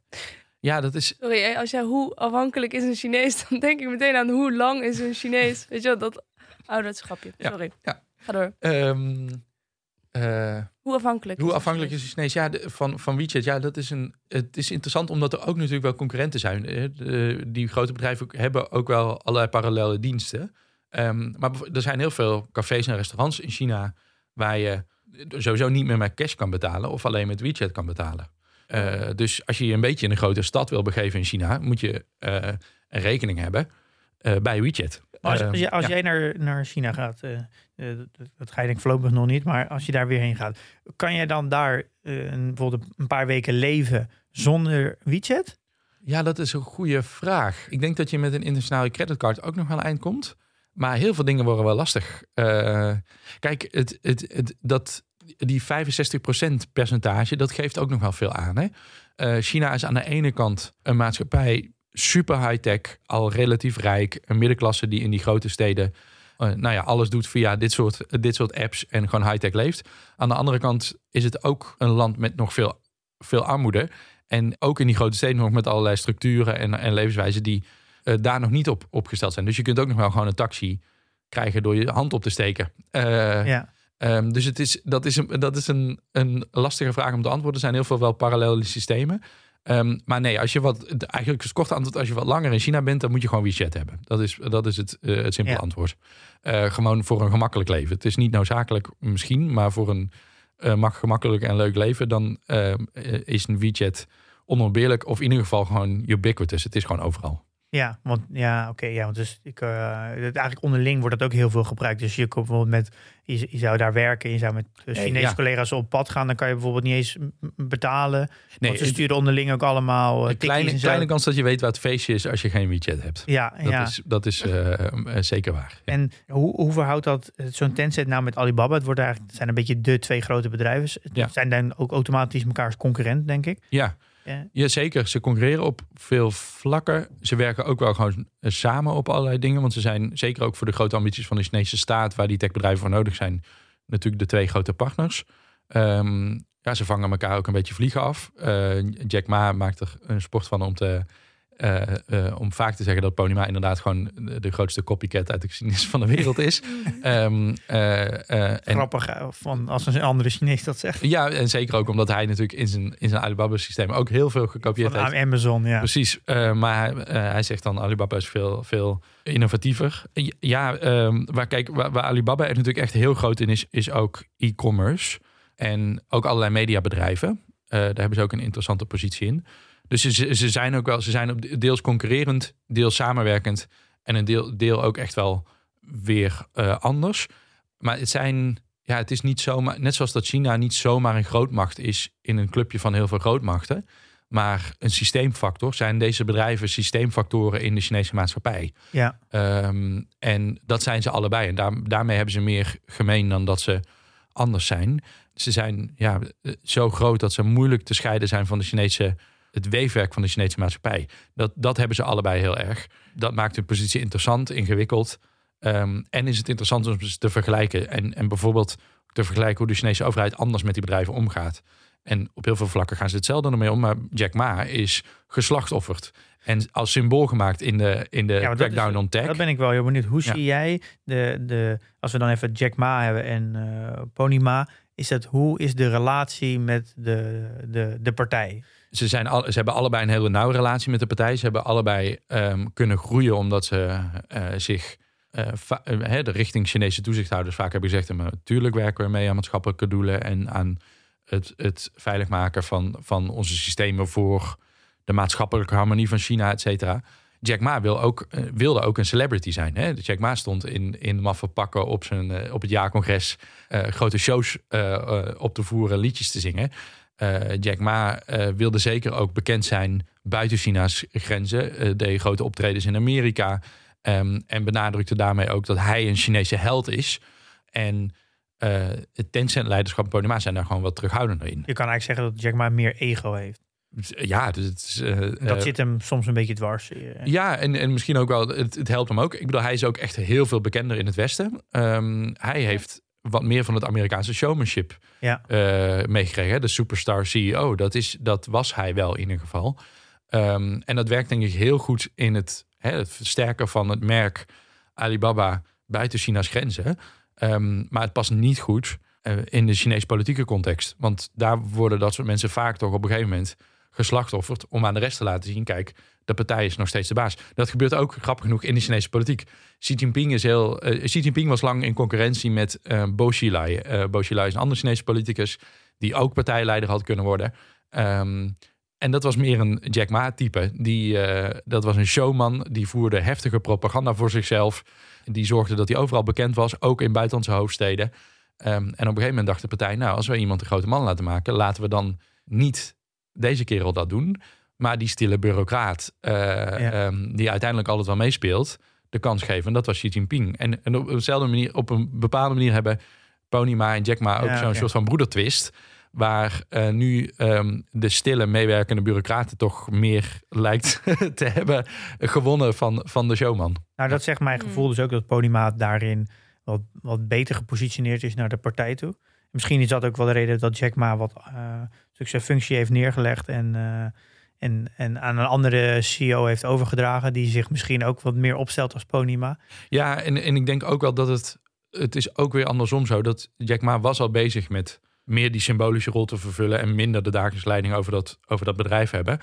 Ja, dat is. Sorry, als jij hoe afhankelijk is een Chinees, (laughs) dan denk ik meteen aan hoe lang is een Chinees. (laughs) Weet je wel, dat ouderschapje. Sorry. Ja. Ga door. Um, uh, hoe afhankelijk? Hoe afhankelijk is de Chinees? Ja, de, van, van WeChat. Ja, dat is een. Het is interessant omdat er ook natuurlijk wel concurrenten zijn. De, die grote bedrijven hebben ook wel allerlei parallele diensten. Um, maar er zijn heel veel cafés en restaurants in China waar je sowieso niet meer met cash kan betalen of alleen met WeChat kan betalen. Uh, dus als je je een beetje in een grote stad wil begeven in China, moet je uh, een rekening hebben uh, bij WeChat. Als, als, als ja. jij naar, naar China gaat, dat, dat ga je denk ik voorlopig nog niet, maar als je daar weer heen gaat, kan jij dan daar een, bijvoorbeeld een paar weken leven zonder WeChat? Ja, dat is een goede vraag. Ik denk dat je met een internationale creditcard ook nog aan het eind komt. Maar heel veel dingen worden wel lastig. Kijk, het, het, het, dat, die 65% percentage, dat geeft ook nog wel veel aan. Hè? Uh, China is aan de ene kant een maatschappij super high-tech, al relatief rijk. Een middenklasse die in die grote steden uh, nou ja, alles doet via dit soort, dit soort apps en gewoon high-tech leeft. Aan de andere kant is het ook een land met nog veel, veel armoede. En ook in die grote steden nog met allerlei structuren en, en levenswijzen die uh, daar nog niet op opgesteld zijn. Dus je kunt ook nog wel gewoon een taxi krijgen door je hand op te steken. Ja. Um, dus het is, dat is, een, dat is een, een lastige vraag om te antwoorden. Er zijn heel veel wel parallele systemen. Um, maar nee, als je wat, eigenlijk het korte antwoord, als je wat langer in China bent, dan moet je gewoon WeChat hebben. Dat is, dat is het, uh, het simpele ja. antwoord. Uh, gewoon voor een gemakkelijk leven. Het is niet noodzakelijk misschien, maar voor een uh, gemakkelijk en leuk leven, dan is een WeChat onontbeerlijk of in ieder geval gewoon ubiquitous. Het is gewoon overal. Ja, want ja, oké, ja, want dus ik, uh, het, eigenlijk onderling wordt dat ook heel veel gebruikt. Dus je komt bijvoorbeeld met, je, je zou daar werken, je zou met Chinese Nee, ja. collega's op pad gaan, dan kan je bijvoorbeeld niet eens betalen. Nee, want ze het- sturen onderling ook allemaal uh, een kleine, kleine kans dat je weet waar het feestje is als je geen WeChat hebt. Ja, Dat ja. is, dat is eh, eh, zeker waar. Ja. En hoe, hoe verhoudt dat eh, zo'n Tencent nou met Alibaba? Het wordt eigenlijk, het zijn een beetje de twee grote bedrijven. Het Ja. zijn dan ook automatisch mekaars concurrent, denk ik. Ja. Ja. Ja, zeker. Ze concurreren op veel vlakken. Ze werken ook wel gewoon eh, samen op allerlei dingen. Want ze zijn zeker ook voor de grote ambities van de Chinese staat, waar die techbedrijven voor nodig zijn, natuurlijk de twee grote partners. Ehm, ja, ze vangen elkaar ook een beetje vliegen af. Eh, Jack Ma maakt er een sport van om te. Eh, eh, om vaak te zeggen dat Ponyma inderdaad gewoon de, de grootste copycat uit de geschiedenis van de wereld is. (laughs) Ehm, eh, eh, en, Grappig eh, van als een andere Chinees dat zegt. ja, en zeker ook omdat hij natuurlijk in zijn, in zijn Alibaba-systeem ook heel veel gekopieerd Van heeft. Amazon, ja. Precies, eh, maar hij, hij zegt dan Alibaba is veel, veel innovatiever. Ja, ehm, waar, kijk, waar, waar Alibaba er natuurlijk echt heel groot in is, is ook e-commerce. En ook allerlei mediabedrijven. Eh, daar hebben ze ook een interessante positie in. Dus ze, ze zijn ook wel, ze zijn op deels concurrerend, deels samenwerkend. En een deel, deel ook echt wel weer eh, anders. Maar het zijn, ja, het is niet zomaar, net zoals dat China niet zomaar een grootmacht is in een clubje van heel veel grootmachten. Maar een systeemfactor zijn deze bedrijven systeemfactoren in de Chinese maatschappij. ja. Ehm, en dat zijn ze allebei. En daar, daarmee hebben ze meer gemeen dan dat ze anders zijn. Ze zijn ja, eh, zo groot dat ze moeilijk te scheiden zijn van de Chinese, het weefwerk van de Chinese maatschappij. Dat, dat hebben ze allebei heel erg. Dat maakt hun positie interessant, ingewikkeld. Ehm, en is het interessant om ze te vergelijken. En, en bijvoorbeeld te vergelijken hoe de Chinese overheid anders met die bedrijven omgaat. En op heel veel vlakken gaan ze hetzelfde ermee om. Maar Jack Ma is geslachtofferd. En als symbool gemaakt in de, in de Ja, is- crackdown on tech. Dat ben ik wel heel benieuwd. Hoe Ja. zie jij de, de, als we dan even Jack Ma hebben en eh Ponyma, is dat hoe is de relatie met de, de, de partij? Ze, zijn ze hebben allebei een hele nauwe relatie met de partij. Ze hebben allebei ehm, kunnen groeien omdat ze eh, zich eh, eh, de richting Chinese toezichthouders vaak hebben gezegd. Natuurlijk werken we mee aan maatschappelijke doelen en aan het, het veilig maken van, van onze systemen voor de maatschappelijke harmonie van China, et cetera. Jack Ma wil ook, wilde ook een celebrity zijn. Hè? Jack Ma stond in, in maffe pakken op, zijn, op het jaarcongres grote shows op te voeren, liedjes te zingen. Eh, Jack Ma eh, wilde zeker ook bekend zijn buiten China's grenzen. Eh, deed grote optredens in Amerika. ehm, en benadrukte daarmee ook dat hij een Chinese held is. En het Tencent-leiderschap en Ponyma zijn daar gewoon wat terughoudender in. Je kan eigenlijk zeggen dat Jack Ma meer ego heeft. Ja, dus het is, Dat zit hem soms een beetje dwars. ja, en, en misschien ook wel, het, het helpt hem ook. Ik bedoel, hij is ook echt heel veel bekender in het Westen. Ehm, hij heeft wat meer van het Amerikaanse showmanship Ja. eh, meegekregen. De superstar CEO, dat, is, dat was hij wel in ieder geval. Ehm, en dat werkt denk ik heel goed in het, hè, het versterken van het merk Alibaba buiten China's grenzen. Ehm, maar het past niet goed eh, in de Chinese politieke context. Want daar worden dat soort mensen vaak toch op een gegeven moment geslachtofferd om aan de rest te laten zien, kijk, de partij is nog steeds de baas. Dat gebeurt ook grappig genoeg in de Chinese politiek. Xi Jinping, is heel, eh, Xi Jinping was lang in concurrentie met eh Bo Xilai. Eh Bo Xilai is een andere Chinese politicus die ook partijleider had kunnen worden. Ehm, en dat was meer een Jack Ma-type. Die, dat was een showman, die voerde heftige propaganda voor zichzelf. Die zorgde dat hij overal bekend was, ook in buitenlandse hoofdsteden. Ehm, en op een gegeven moment dacht de partij, nou, als we iemand een grote man laten maken, laten we dan niet deze kerel dat doen, maar die stille bureaucraat, eh, ehm, die uiteindelijk altijd wel meespeelt, de kans geven. En dat was Xi Jinping. En, en op dezelfde manier, op een bepaalde manier hebben Ponyma en Jack Ma ook Ja, zo'n soort van broedertwist. Waar eh, nu ehm, de stille meewerkende bureaucraten toch meer (laughs) lijkt (laughs) te hebben gewonnen van, van de showman. Nou, dat zegt mijn gevoel dus ook dat Ponyma daarin wat, wat beter gepositioneerd is naar de partij toe. Misschien is dat ook wel de reden dat Jack Ma wat eh stuk zijn functie heeft neergelegd en, eh, en, en aan een andere CEO heeft overgedragen, die zich misschien ook wat meer opstelt als Ponyma. Ja, en, en ik denk ook wel dat het... Het is ook weer andersom zo. Dat Jack Ma was al bezig met meer die symbolische rol te vervullen... en minder de dagelijkse leiding over dat, over dat bedrijf hebben...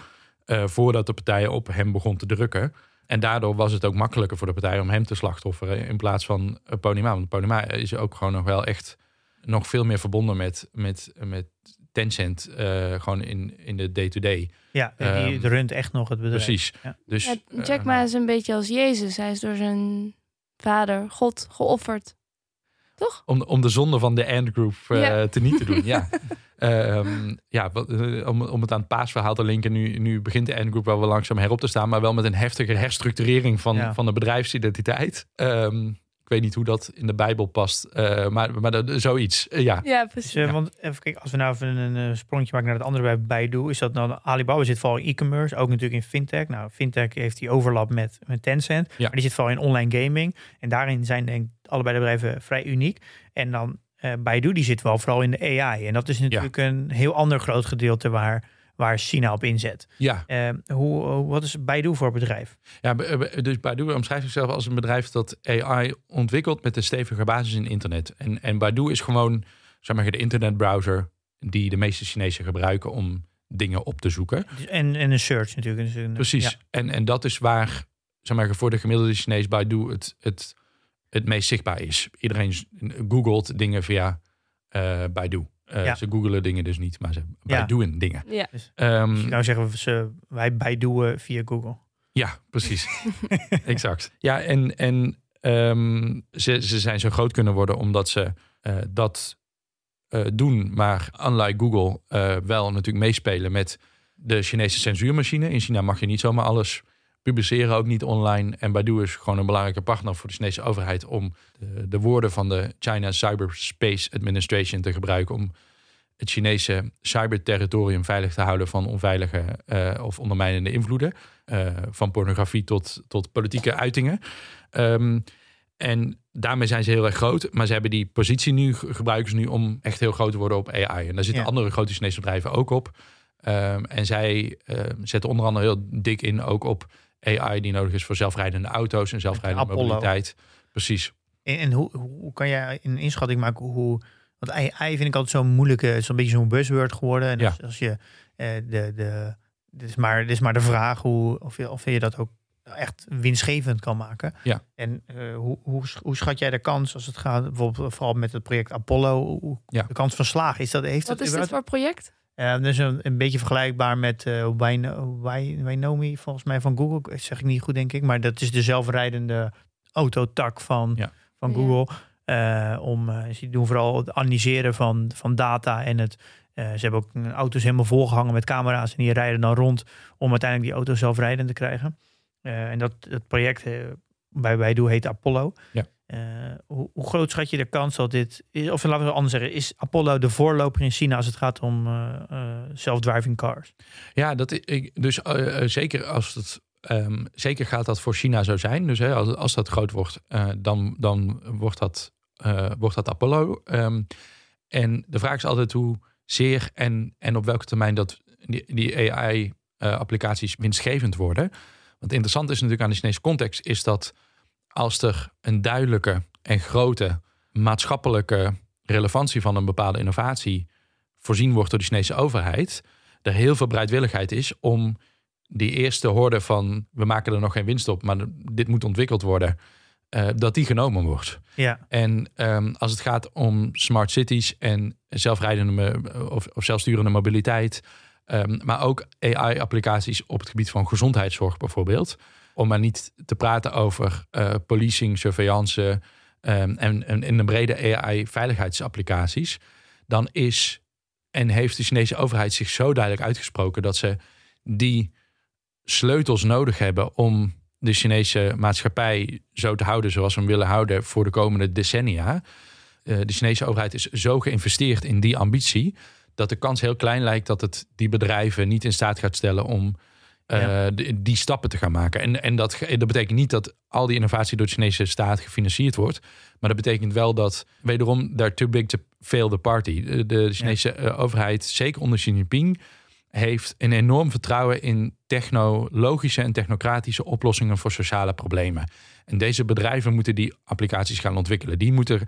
eh, voordat de partijen op hem begon te drukken. En daardoor was het ook makkelijker voor de partij om hem te slachtofferen... in plaats van uh, Ponyma. Want Ponyma is ook gewoon nog wel echt... nog veel meer verbonden met, met, met Tencent eh, gewoon in, in de day-to-day. Ja, die Ehm, runt echt nog het bedrijf. Precies. Ja. Dus, Ja, eh, Jack Ma is een beetje als Jezus. Hij is door zijn vader, God, geofferd. Toch? om, om de zonde van de Ant Group eh Ja. te niet te doen. ja, (laughs) Ehm, ja wat, om, om het aan het paasverhaal te linken. Nu, nu begint de Ant Group wel weer langzaam herop te staan. Maar wel met een heftige herstructurering van, Ja. van de bedrijfsidentiteit. Ehm, ik weet niet hoe dat in de Bijbel past. eh, maar maar dat- zoiets. Eh, ja. Ja, Dus, precies. eh, Ja. Want even kijken, als we nou even een, sprongetje maken naar het andere bij Baidu, is dat dan Alibaba zit vooral in e-commerce, ook natuurlijk in fintech. Nou, fintech heeft die overlap met, met Tencent, Ja. maar die zit vooral in online gaming. En daarin zijn denk ik allebei de bedrijven vrij uniek. En dan eh Baidu, die zit wel vooral in de AI. En dat is natuurlijk een heel ander groot gedeelte waar, waar China op inzet. ja. Eh, hoe, wat is Baidu voor bedrijf? Ja, dus Baidu omschrijft zichzelf als een bedrijf dat AI ontwikkelt met een stevige basis in internet. En, en Baidu is gewoon, zeg maar, de internetbrowser die de meeste Chinezen gebruiken om dingen op te zoeken. Dus- En, en een search natuurlijk. Dus een- Precies. ja. En, en dat is waar, zeg maar, voor de gemiddelde Chinees Baidu het, het, het meest zichtbaar is. Iedereen googelt dingen via eh Baidu. Eh, Ja. Ze googelen dingen dus niet, maar ze Ja. Baidu'en dingen. Ja. Ehm, Dus je nou zeggen we ze, wij Baidu'en via Google. Ja, precies. (laughs) exact. Ja, en, en ehm, ze, ze zijn zo groot kunnen worden omdat ze eh, dat eh, doen. Maar unlike Google eh, wel natuurlijk meespelen met de Chinese censuurmachine. In China mag je niet zomaar alles publiceren, ook niet online. En Baidu is gewoon een belangrijke partner voor de Chinese overheid... om de, de woorden van de China Cyberspace Administration te gebruiken... om het Chinese cyberterritorium veilig te houden van onveilige eh, of ondermijnende invloeden. Eh, van pornografie tot, tot politieke uitingen. Ehm, en daarmee zijn ze heel erg groot. Maar ze hebben die positie nu, ge- gebruiken ze nu om echt heel groot te worden op AI. En daar zitten Ja. andere grote Chinese bedrijven ook op. Ehm, en zij ehm, zetten onder andere heel dik in ook op AI die nodig is voor zelfrijdende auto's en zelfrijdende Apollo. mobiliteit. Precies. En, en hoe, hoe kan jij een inschatting maken hoe... Want AI vind ik altijd zo'n moeilijke... Het is een beetje zo'n buzzword geworden. En Ja. als, als je eh, de... de dit is, maar, dit is maar de vraag hoe, of, je, of je dat ook echt winstgevend kan maken. Ja. En eh, hoe, hoe, sch- hoe schat jij de kans als het gaat, bijvoorbeeld vooral met het project Apollo, hoe- Ja. de kans van slagen? Is dat, heeft Wat dat is dit voor project? Eh, dat is een, een beetje vergelijkbaar met eh Wynomi, volgens mij van Google. Dat zeg ik niet goed, denk ik. Maar dat is de zelfrijdende autotak van, van Ja. Google. Eh, om, eh, ze doen vooral het analyseren van, van data. En het, eh, ze hebben ook een auto's helemaal volgehangen met camera's. En die rijden dan rond om uiteindelijk die auto zelfrijdend te krijgen. Eh, en dat, dat project bij Baidu heet Apollo. Ja. Eh, hoe, hoe groot schat je de kans dat dit... Of laten we anders zeggen. Is Apollo de voorloper in China als het gaat om eh, eh, self-driving cars? Ja, dat ik, dus zeker als het. ehm, zeker gaat dat voor China zo zijn. Dus hè, als, als dat groot wordt, dan, dan wordt, dat, wordt dat Apollo. Ehm, en de vraag is altijd hoe zeer en, en op welke termijn dat die, die AI-applicaties winstgevend worden. Want interessant is natuurlijk aan de Chinese context, is dat als er een duidelijke en grote maatschappelijke relevantie van een bepaalde innovatie voorzien wordt door de Chinese overheid, er heel veel bereidwilligheid is om die eerste horde van we maken er nog geen winst op, maar dit moet ontwikkeld worden, eh, dat die genomen wordt. Ja, En ehm, als het gaat om smart cities en zelfrijdende of zelfsturende mobiliteit, ehm, maar ook AI-applicaties op het gebied van gezondheidszorg bijvoorbeeld, om maar niet te praten over eh, policing, surveillance ehm, en, en in de brede AI-veiligheidsapplicaties, dan is en heeft de Chinese overheid zich zo duidelijk uitgesproken dat ze die sleutels nodig hebben om de Chinese maatschappij zo te houden zoals we hem willen houden voor de komende decennia. Eh, de Chinese overheid is zo geïnvesteerd in die ambitie dat de kans heel klein lijkt dat het die bedrijven niet in staat gaat stellen om Ja. de- die stappen te gaan maken. En, en dat, dat betekent niet dat al die innovatie door de Chinese staat gefinancierd wordt. Maar dat betekent wel dat, wederom, they're too big to fail the party. De, de Chinese eh, overheid, zeker onder Xi Jinping, heeft een enorm vertrouwen in technologische en technocratische oplossingen voor sociale problemen. En deze bedrijven moeten die applicaties gaan ontwikkelen. Die moeten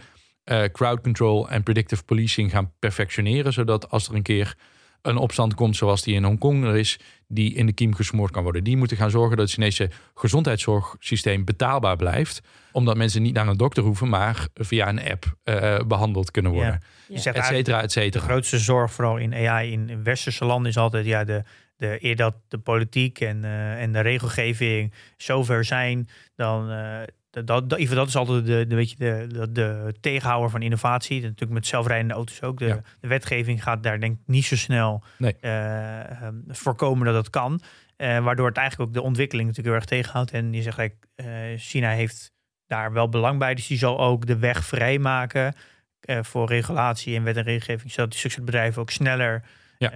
eh, crowd control en predictive policing gaan perfectioneren, zodat als er een keer een opstand komt zoals die in Hongkong er is, die in de kiem gesmoord kan worden. Die moeten gaan zorgen dat het Chinese gezondheidszorgsysteem betaalbaar blijft. Omdat mensen niet naar een dokter hoeven, maar via een app uh, behandeld kunnen worden. Ja. Je zegt et cetera, et cetera. De grootste zorg, vooral in AI in westerse landen, is altijd ja, de, de, eer dat de politiek en, uh, en de regelgeving zover zijn, dan. Uh, dat, dat, dat is altijd de, de, de, de, de tegenhouder van innovatie. Dat natuurlijk met zelfrijdende auto's ook. De, Ja. de wetgeving gaat daar denk ik niet zo snel Nee. eh, ehm, voorkomen dat dat kan. Eh, waardoor het eigenlijk ook de ontwikkeling natuurlijk heel erg tegenhoudt. En je zegt, eh, China heeft daar wel belang bij. Dus die zal ook de weg vrijmaken voor regulatie en wet en regelgeving. Zodat die succesbedrijven ook sneller Ja.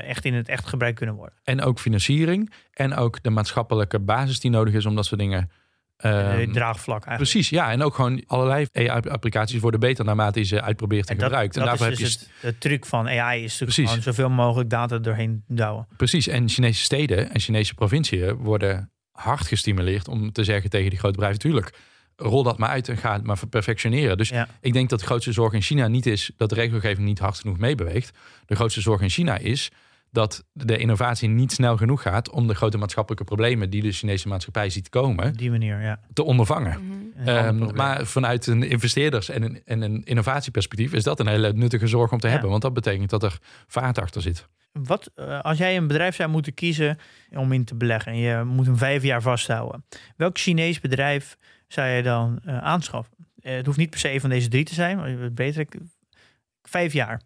echt in het echt gebruikt kunnen worden. En ook financiering. En ook de maatschappelijke basis die nodig is om dat soort dingen. Ehm, draagvlak eigenlijk. Precies, ja. En ook gewoon allerlei AI-applicaties worden beter naarmate je ze uitprobeert en, En dat, gebruikt. En dat daarvoor is heb dus je... het, de truc van AI is natuurlijk gewoon zoveel mogelijk data doorheen douwen. Precies. En Chinese steden en Chinese provinciën worden hard gestimuleerd om te zeggen tegen die grote bedrijven... tuurlijk, rol dat maar uit en ga het maar perfectioneren. Dus Ja. ik denk dat de grootste zorg in China niet is dat de regelgeving niet hard genoeg meebeweegt. De grootste zorg in China is dat de innovatie niet snel genoeg gaat om de grote maatschappelijke problemen die de Chinese maatschappij ziet komen, die manier, ja. te ondervangen. Mhm. Ehm, maar vanuit een investeerders- en een, en een innovatieperspectief is dat een hele nuttige zorg om te Ja. hebben. Want dat betekent dat er vaart achter zit. Wat, eh, als jij een bedrijf zou moeten kiezen om in te beleggen en je moet hem vijf jaar vasthouden, welk Chinees bedrijf zou je dan eh, aanschaffen? Eh, het hoeft niet per se een van deze drie te zijn, maar beter. ik- Vijf jaar.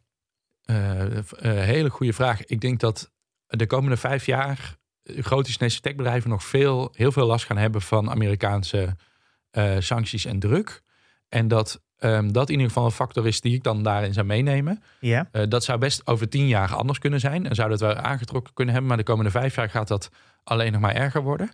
Eh, eh, hele goede vraag. Ik denk dat de komende vijf jaar eh, grote Chinese techbedrijven nog veel, heel veel last gaan hebben van Amerikaanse sancties en druk. En dat ehm, dat in ieder geval een factor is die ik dan daarin zou meenemen. Ja. Dat zou best over tien jaar anders kunnen zijn. En zou dat wel aangetrokken kunnen hebben. Maar de komende vijf jaar gaat dat alleen nog maar erger worden.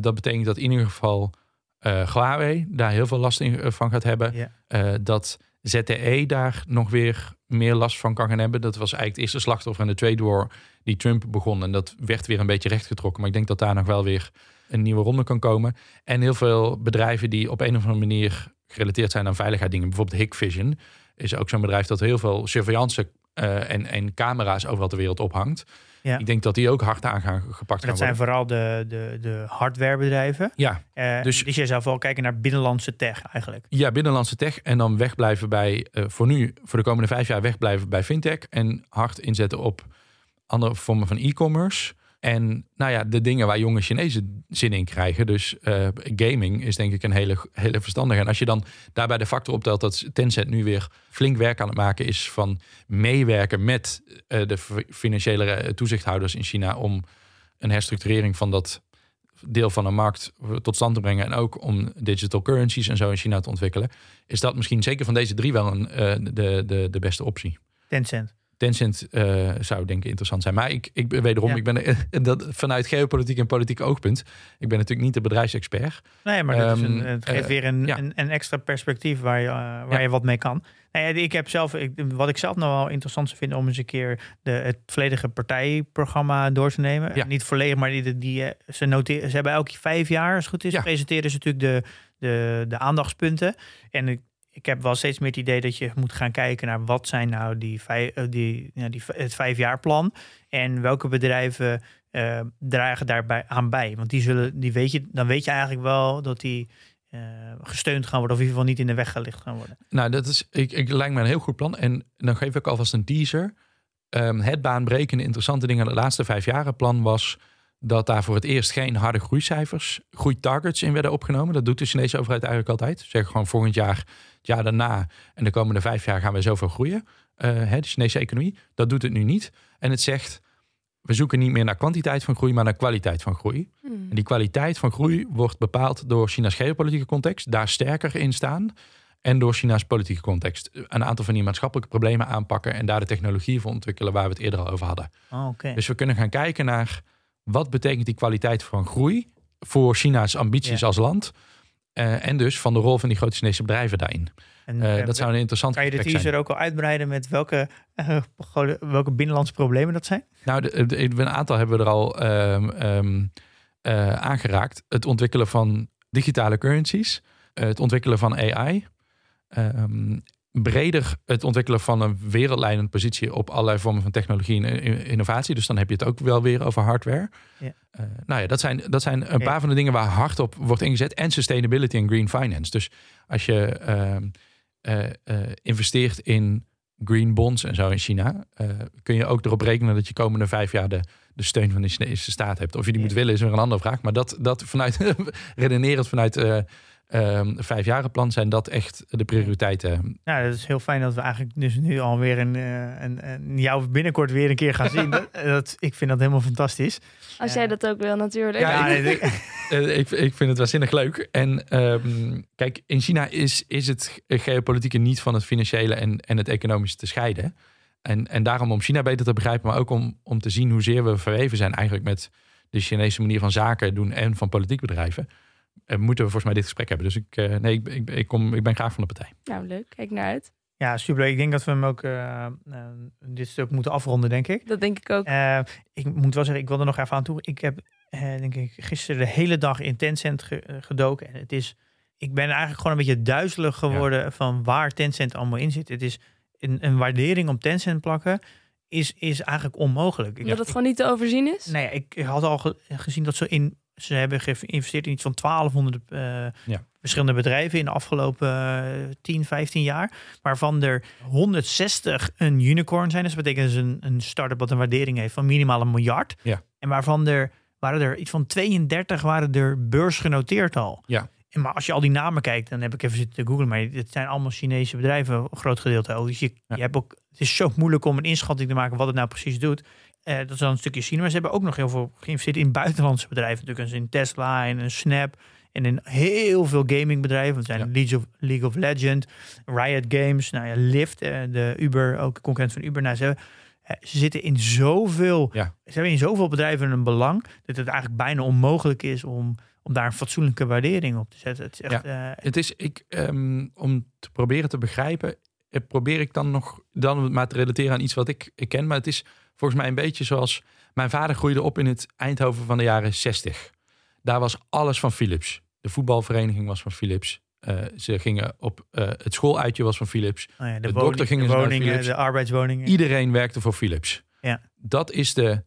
Dat betekent dat in ieder geval Huawei daar heel veel last in, van gaat hebben. Ja. Dat ZTE daar nog weer meer last van kan gaan hebben. Dat was eigenlijk het eerste slachtoffer in de trade war die Trump begon. En dat werd weer een beetje rechtgetrokken. Maar ik denk dat daar nog wel weer een nieuwe ronde kan komen. En heel veel bedrijven die op een of andere manier gerelateerd zijn aan veiligheidsdingen. Bijvoorbeeld Hikvision is ook zo'n bedrijf dat heel veel surveillance eh, en, en camera's overal ter wereld ophangt. Ja. Ik denk dat die ook hard aan gaan gepakt Maar gaan dat zijn worden. vooral de, de, de hardwarebedrijven. Ja, Eh, Dus- dus, jij zou vooral kijken naar binnenlandse tech eigenlijk. Ja, binnenlandse tech. En dan wegblijven bij, eh, voor nu, voor de komende vijf jaar wegblijven bij fintech. En hard inzetten op andere vormen van e-commerce. En nou ja, de dingen waar jonge Chinezen zin in krijgen. Dus eh, gaming is denk ik een hele, hele verstandige. En als je dan daarbij de factor optelt dat Tencent nu weer flink werk aan het maken is van meewerken met eh, de financiële eh, toezichthouders in China om een herstructurering van dat deel van de markt tot stand te brengen en ook om digital currencies en zo in China te ontwikkelen, is dat misschien zeker van deze drie wel een, de, de, de beste optie. Tencent. Tencent eh, zou denk ik interessant zijn. Maar ik, ik ben wederom, Ja. ik ben (laughs) dat, vanuit geopolitiek en politiek oogpunt. Ik ben natuurlijk niet de bedrijfsexpert. Nee, maar dat is een, Ehm, het geeft eh, weer een, ja. een, een extra perspectief waar je, eh, waar Ja. je wat mee kan. Nou ja, ik heb zelf, ik, wat ik zelf nog wel interessant zou vinden om eens een keer de, het volledige partijprogramma door te nemen. Ja. Niet volledig, maar die, die, ze, noteren, ze hebben elke vijf jaar, als het goed is, Ja. presenteren ze natuurlijk de, de, de aandachtspunten. En ik, ik heb wel steeds meer het idee dat je moet gaan kijken naar wat zijn nou die, vijf, eh, die, die, het vijfjaarplan en welke bedrijven eh, dragen daarbij aan bij. Want die zullen, die weet je, dan weet je eigenlijk wel dat die eh, gesteund gaan worden, of in ieder geval niet in de weg gelicht gaan worden. Nou, dat is, ik, ik lijkt me een heel goed plan. En dan geef ik alvast een teaser. Ehm, het baanbrekende interessante ding aan het laatste vijf jaren plan was dat daar voor het eerst geen harde groeicijfers, groeitargets in werden opgenomen. Dat doet de Chinese overheid eigenlijk altijd. Ze zeggen gewoon volgend jaar, het jaar daarna en de komende vijf jaar gaan we zoveel groeien. Eh, hè, de Chinese economie. Dat doet het nu niet. En het zegt, we zoeken niet meer naar kwantiteit van groei, maar naar kwaliteit van groei. Hmm. En die kwaliteit van groei wordt bepaald door China's geopolitieke context, daar sterker in staan. En door China's politieke context. Een aantal van die maatschappelijke problemen aanpakken en daar de technologie voor ontwikkelen waar we het eerder al over hadden. Oh, Oké. Dus we kunnen gaan kijken naar wat betekent die kwaliteit van groei voor China's ambities Ja. als land. Eh, en dus van de rol van die grote Chinese bedrijven daarin. En, Eh, eh, dat zou een interessant kan je de zijn. teaser ook al uitbreiden met welke, welke binnenlandse problemen dat zijn? Nou, de, de- een aantal hebben we er al ehm, ehm, eh, aangeraakt. Het ontwikkelen van digitale currencies. het ontwikkelen van AI. ehm, breder het ontwikkelen van een wereldleidende positie op allerlei vormen van technologie en innovatie. Dus dan heb je het ook wel weer over hardware. Ja. Eh, nou ja, dat zijn, dat zijn een Ja. paar van de dingen waar hard op wordt ingezet. En sustainability en green finance. Dus als je ehm, eh, eh, investeert in green bonds en zo in China, kun je ook erop rekenen dat je komende vijf jaar de, de steun van de Chinese staat hebt. Of je die Ja. moet willen is weer een andere vraag. Maar dat, dat vanuit, (laughs) redenerend vanuit eh ehm vijfjarenplan zijn dat echt de prioriteiten. Nou, dat is heel fijn dat we eigenlijk dus nu alweer een, eh, een, een, jou binnenkort weer een keer gaan zien. (laughs) dat, dat, ik vind dat helemaal fantastisch. Als Ja. jij dat ook wil, natuurlijk. Ja, Ja, ik- nee, ik- Eh, ik, ik vind het waanzinnig leuk. En ehm, kijk, in China is, is het geopolitieke niet van het financiële en, en het economische te scheiden. En, en daarom om China beter te begrijpen, maar ook om, om te zien hoezeer we verweven zijn eigenlijk met de Chinese manier van zaken doen en van politiek bedrijven. Eh, moeten we volgens mij dit gesprek hebben. Dus ik, eh, nee, ik, ik, ik, kom, ik ben graag van de partij. Nou, leuk. Kijk naar uit. ja, super. Ik denk dat we hem ook eh, dit stuk moeten afronden, denk ik. Dat denk ik ook. Eh, ik moet wel zeggen, ik wil er nog even aan toe. Ik heb, eh, denk ik, gisteren de hele dag in Tencent ge- gedoken. En het is, ik ben eigenlijk gewoon een beetje duizelig geworden van waar Tencent allemaal in zit. Het is een, een waardering op Tencent plakken is, is eigenlijk onmogelijk. Ik, Omdat het gewoon niet te overzien is. Nee, ik had al ge- gezien dat ze in. Ze hebben geïnvesteerd in iets van 1200 eh, Ja. verschillende bedrijven in de afgelopen eh, 10, 15 jaar. Waarvan er 160 een unicorn zijn. Dus dat betekent dus een, een start-up wat een waardering heeft van minimaal een miljard. Ja. En waarvan er waren er iets van 32 waren er beursgenoteerd al. Ja. En maar als je al die namen kijkt, dan heb ik even zitten googlen. Maar het zijn allemaal Chinese bedrijven, een groot gedeelte. ook. Dus je, Ja. je hebt ook, het is zo moeilijk om een inschatting te maken wat het nou precies doet. Eh, dat is dan een stukje China. Maar ze hebben ook nog heel veel geïnvesteerd in buitenlandse bedrijven. Natuurlijk in Tesla en een Snap. En in heel veel gamingbedrijven. Het zijn Ja. League, of, League of Legends, Riot Games, nou ja, Lyft, eh, de Uber, ook concurrent van Uber. Nou, ze, hebben- eh, ze zitten in zoveel, Ja. ze hebben in zoveel bedrijven een belang dat het eigenlijk bijna onmogelijk is om, om daar een fatsoenlijke waardering op te zetten. Het is echt, Het is, ik, ehm, om te proberen te begrijpen, probeer ik dan nog dan maar te relateren aan iets wat ik, ik ken. Maar het is volgens mij een beetje zoals mijn vader groeide op in het Eindhoven van de jaren 60. Daar was alles van Philips. De voetbalvereniging was van Philips. Eh, ze gingen op eh, het schooluitje was van Philips. ja, de, de woning- dokter gingen de woningen, Philips. de arbeidswoningen. Iedereen werkte voor Philips. Ja. Dat is de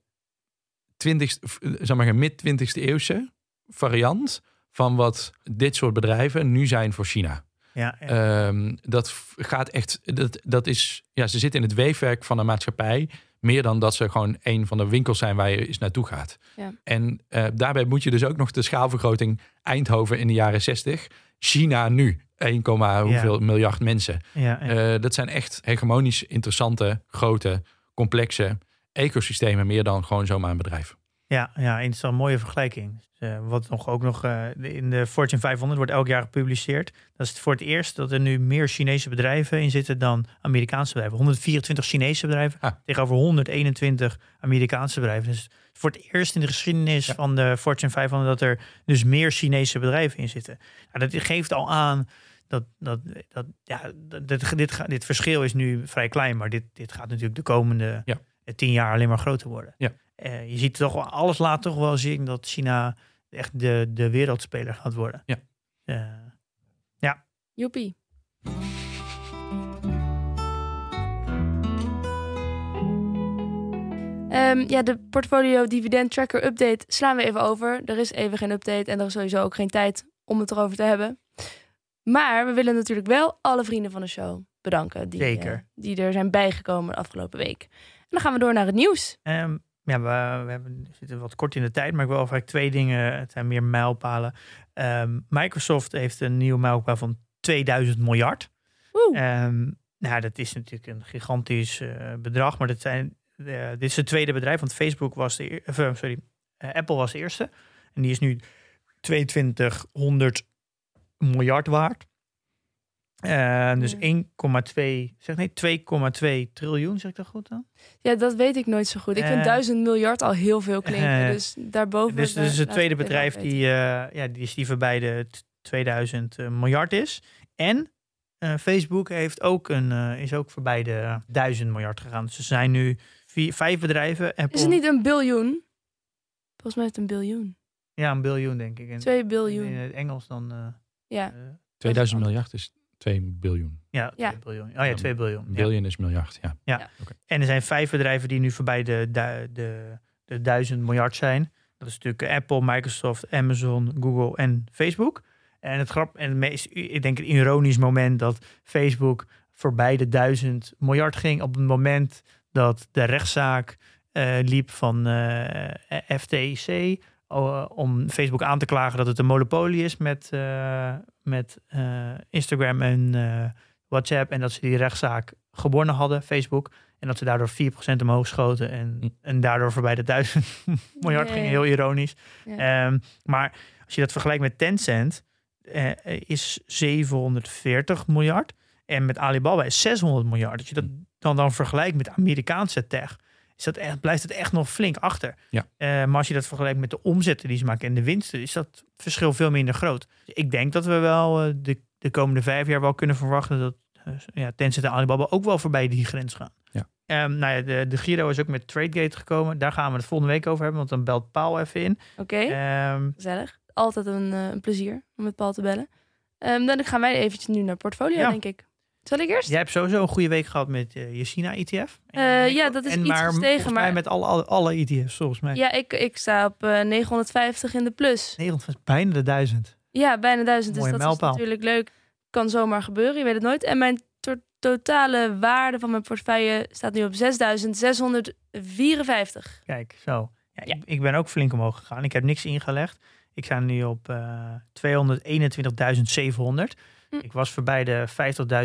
20, zeg maar, mid 20e eeuwse variant van wat dit soort bedrijven nu zijn voor China. Ja, ja. Ehm, dat gaat echt, dat, dat is, ja, ze zitten in het weefwerk van een maatschappij. Meer dan dat ze gewoon een van de winkels zijn waar je eens naartoe gaat. Ja. En eh, daarbij moet je dus ook nog de schaalvergroting Eindhoven in de jaren 60. China nu, 1, hoeveel miljard mensen. ja, ja. Eh, dat zijn echt hegemonisch interessante, grote, complexe ecosystemen. Meer dan gewoon zomaar een bedrijf. Ja, ja, interessant. Mooie vergelijking. Dus, eh, wat nog ook nog eh, in de Fortune 500 wordt elk jaar gepubliceerd. Dat is voor het eerst dat er nu meer Chinese bedrijven in zitten dan Amerikaanse bedrijven. 124 Chinese bedrijven Ah. tegenover 121 Amerikaanse bedrijven. Dus voor het eerst in de geschiedenis Ja. van de Fortune 500 dat er dus meer Chinese bedrijven in zitten. Nou, dat geeft al aan dat, dat, dat ja, dat, dit, dit, dit verschil is nu vrij klein, maar dit, dit gaat natuurlijk de komende Ja. tien jaar alleen maar groter worden. Ja. Eh, je ziet toch wel, alles laat toch wel zien dat China echt de, de wereldspeler gaat worden. Ja. Eh, Joepie. Ehm, ja, de portfolio dividend tracker update slaan we even over. Er is even geen update en er is sowieso ook geen tijd om het erover te hebben. Maar we willen natuurlijk wel alle vrienden van de show bedanken. Die, Zeker. eh, die er zijn bijgekomen de afgelopen week. En dan gaan we door naar het nieuws. Ehm, ja, we, we hebben, we zitten wat kort in de tijd, maar ik wil eigenlijk twee dingen. Het zijn meer mijlpalen. Ehm, Microsoft heeft een nieuwe mijlpaal van 2000 miljard. Ehm, nou, dat is natuurlijk een gigantisch eh, bedrag, maar dat zijn, eh, dit is het tweede bedrijf, want Facebook was de, eh, sorry, Apple was de eerste. En die is nu 2200 miljard waard. Eh, dus Ja. 1,2, zeg nee, 2,2 triljoen, zeg ik dat goed dan? Ja, dat weet ik nooit zo goed. Ik vind Eh, duizend miljard al heel veel klinken. eh, dus daarboven... Dus is het tweede bedrijf die, eh, ja, die, is die voorbij de t- 2000 eh, miljard is. En eh, Facebook heeft ook een, is ook voorbij de 1000 miljard gegaan. Dus er zijn nu vier, vijf bedrijven. Apple. Is het niet een biljoen? Volgens mij is het een biljoen. Ja, een biljoen denk ik. En Twee biljoen. In het Engels dan... eh, Ja. eh, 2000 miljard is 2 biljoen. Ja, Ja. 2 biljoen. Oh ja, 2 biljoen. Ja. Biljoen is miljard, ja. En er zijn vijf bedrijven die nu voorbij de, de, de, de duizend miljard zijn. Dat is natuurlijk Apple, Microsoft, Amazon, Google en Facebook. En het grap en het meest, ik denk een ironisch moment dat Facebook voorbij de duizend miljard ging op het moment dat de rechtszaak eh, liep van eh, FTC oh, om Facebook aan te klagen dat het een monopolie is met, eh, met eh, Instagram en eh, WhatsApp en dat ze die rechtszaak gewonnen hadden, Facebook. En dat ze daardoor 4% omhoog schoten en, Hm. en daardoor voorbij de 1000 (laughs) miljard Nee. gingen. Heel ironisch. Ja. Ehm, maar als je dat vergelijkt met Tencent, eh, is 740 miljard. En met Alibaba is 600 miljard. Als je dat dan, dan vergelijkt met Amerikaanse tech, is dat echt, blijft het echt nog flink achter. Ja. Eh, maar als je dat vergelijkt met de omzetten die ze maken en de winsten, is dat verschil veel minder groot. Dus ik denk dat we wel eh, de, de komende vijf jaar wel kunnen verwachten dat eh, ja, Tencent en Alibaba ook wel voorbij die grens gaan. Ja. Ehm, nou ja, de, de Giro is ook met TradeGate gekomen. Daar gaan we het volgende week over hebben, want dan belt Paul even in. Oké, Ehm, gezellig. Altijd een, een plezier om met Paul te bellen. Ehm, dan gaan wij eventjes nu naar portfolio, Ja. denk ik. Zal ik eerst? Jij hebt sowieso een goede week gehad met eh, je China-ETF. Eh, ja, dat is en iets maar, gestegen, mij maar- met alle, alle, alle ETF's, volgens mij. Ja, ik, ik sta op eh, 950 in de plus. Nee, want het was bijna de duizend. Ja, bijna duizend. Dus Mooie dat mijlpaal. is natuurlijk leuk. Kan zomaar gebeuren, je weet het nooit. En mijn to- totale waarde van mijn portefeuille staat nu op 6654. Kijk, zo. Ja, Ja. Ik, ik ben ook flink omhoog gegaan. Ik heb niks ingelegd. Ik sta nu op eh 221.700. Hm. Ik was voorbij de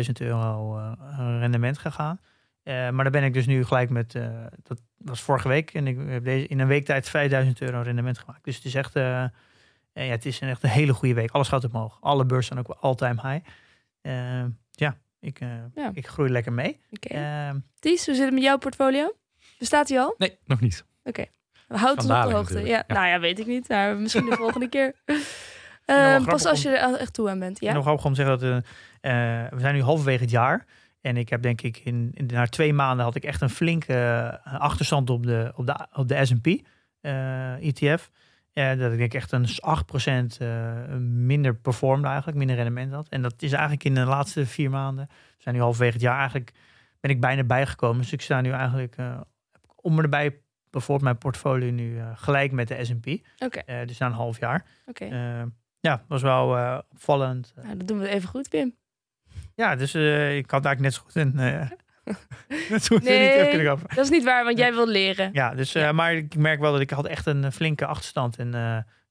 50.000 euro eh, rendement gegaan. Eh, maar daar ben ik dus nu gelijk met, eh, dat was vorige week. En ik heb deze, in een week tijd 5000 euro rendement gemaakt. Dus het is echt, ja, het is een echt een hele goede week. Alles gaat omhoog. Alle beurzen staan ook all-time high. Ja, ik, eh, Ja. ik groei lekker mee. Oké. Eh, Ties, hoe zit het met jouw portfolio? Bestaat die al? Nee, nog niet. We houden ons op de hoogte. Ja. Nou ja, weet ik niet. Maar misschien de (laughs) volgende keer. Ehm, pas als je er echt toe aan bent. Ja? Nog grappig om te zeggen dat eh, eh, we zijn nu halverwege het jaar. En ik heb denk ik in, in na twee maanden had ik echt een flinke eh, achterstand op de, op de, op de S&P ETF. Eh, dat ik denk echt een 8% eh, minder performde eigenlijk, minder rendement had. En dat is eigenlijk in de laatste vier maanden, we zijn nu halverwege het jaar eigenlijk, ben ik bijna bijgekomen. Dus ik sta nu eigenlijk uh, om me erbij bijvoorbeeld mijn portfolio nu uh, gelijk met de S&P. Oké. Uh, dus na een half jaar. Oké. Ja, was wel uh, opvallend. Nou, dat doen we even goed, Pim. Ja, dus uh, ik had eigenlijk net zo goed net zo goed nee, niet kunnen. Dat is niet waar, want jij wil leren. Ja, dus, ja. maar ik merk wel dat ik had echt een flinke achterstand. En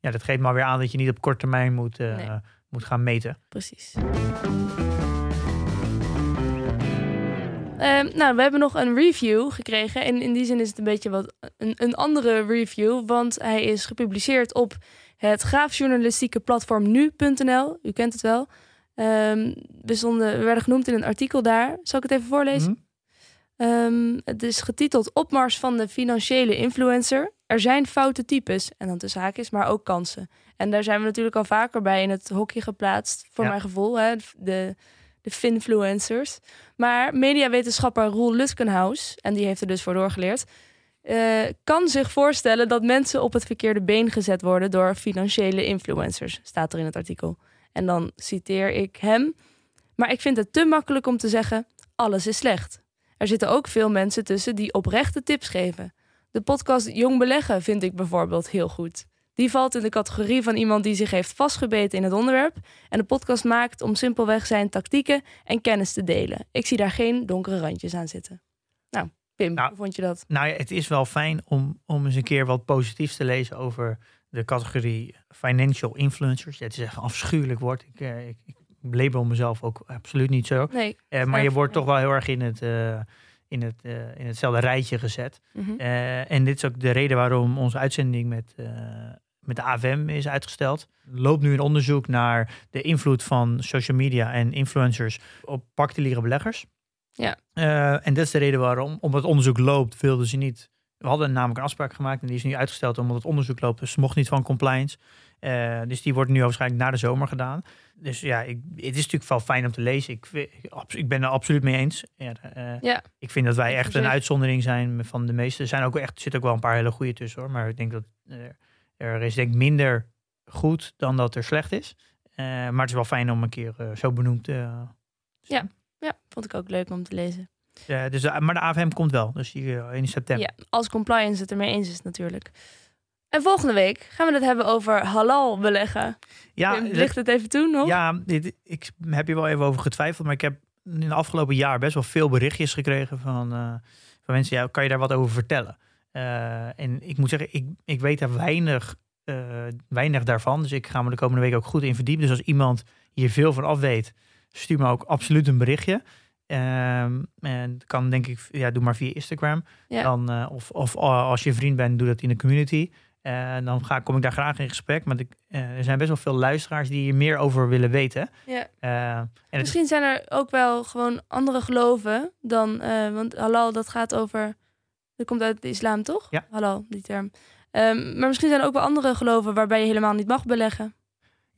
ja, dat geeft maar weer aan dat je niet op korte termijn moet, nee. moet gaan meten. Precies. Um, nou, we hebben nog een review gekregen. En in die zin is het een beetje wat een, een andere review. Want hij is gepubliceerd op het graafjournalistieke platform nu.nl. U kent het wel. Um, we, stonden, we werden genoemd in een artikel daar. Zal ik het even voorlezen? Mhm. Um, het is getiteld Opmars van de financiële influencer. Er zijn foute types, en dan tussen haakjes, maar ook kansen. En daar zijn we natuurlijk al vaker bij in het hokje geplaatst, voor ja. mijn gevoel. Hè? De, de finfluencers. Maar mediawetenschapper Roel Lutkenhaus, en die heeft er dus voor doorgeleerd, uh, kan zich voorstellen dat mensen op het verkeerde been gezet worden door financiële influencers, staat er in het artikel. En dan citeer ik hem. Maar ik vind het te makkelijk om te zeggen: alles is slecht. Er zitten ook veel mensen tussen die oprechte tips geven. De podcast Jong Beleggen vind ik bijvoorbeeld heel goed. Die valt in de categorie van iemand die zich heeft vastgebeten in het onderwerp en de podcast maakt om simpelweg zijn tactieken en kennis te delen. Ik zie daar geen donkere randjes aan zitten. Nou, Pim, nou, hoe vond je dat? Nou ja, het is wel fijn om, om eens een keer wat positiefs te lezen over de categorie financial influencers. Het is echt een afschuwelijk woord. Ik, uh, ik, ik label mezelf ook absoluut niet zo. Nee, uh, maar je wordt toch wel heel erg in het... Uh, in, het, uh, in hetzelfde rijtje gezet. Mhm. Mm -hmm. uh, en dit is ook de reden waarom onze uitzending met, met de AFM is uitgesteld. Loopt nu een onderzoek naar de invloed van social media en influencers op particuliere beleggers. Ja. Uh, en dat is de reden waarom. Omdat het onderzoek loopt, wilden ze niet. We hadden namelijk een afspraak gemaakt en die is nu uitgesteld omdat het onderzoek loopt. Dus ze mocht niet van compliance. Uh, dus die wordt nu waarschijnlijk na de zomer gedaan. Dus ja, ik, het is natuurlijk wel fijn om te lezen. Ik, ik, ik ben er absoluut mee eens. Ja, uh, ja. Ik vind dat wij echt een uitzondering zijn van de meeste. Er zijn ook echt, zitten ook wel een paar hele goede tussen hoor. Maar ik denk dat er, er is denk ik minder goed dan dat er slecht is. Maar het is wel fijn om een keer zo benoemd Ja, vond ik ook leuk om te lezen. Ja, dus, eh, maar de AVM komt wel, dus die, eh, in september. Ja, als compliance het ermee eens is natuurlijk. En volgende week gaan we het hebben over halal beleggen. Ja, Ligt het even toe nog? Ja, dit, ik heb hier wel even over getwijfeld, maar ik heb in het afgelopen jaar best wel veel berichtjes gekregen van, eh, van mensen. Ja, kan je daar wat over vertellen? Eh, en ik moet zeggen, ik, ik weet daar weinig, eh, weinig daarvan. Dus ik ga me de komende week ook goed in verdiepen. Dus als iemand hier veel van af weet, stuur me ook absoluut een berichtje. Ehm, en kan denk ik, ja, doe maar via Instagram. Ja. Dan, eh, of, of eh, als je vriend bent, doe dat in de community. En dan ga, kom ik daar graag in gesprek. Maar ik, eh, er zijn best wel veel luisteraars die hier meer over willen weten. Ja. Eh, en het, Misschien zijn er ook wel gewoon andere geloven dan... eh, want halal, dat gaat over... Dat komt uit de islam, toch? Ja. Halal, die term. Ehm, maar misschien zijn er ook wel andere geloven... waarbij je helemaal niet mag beleggen.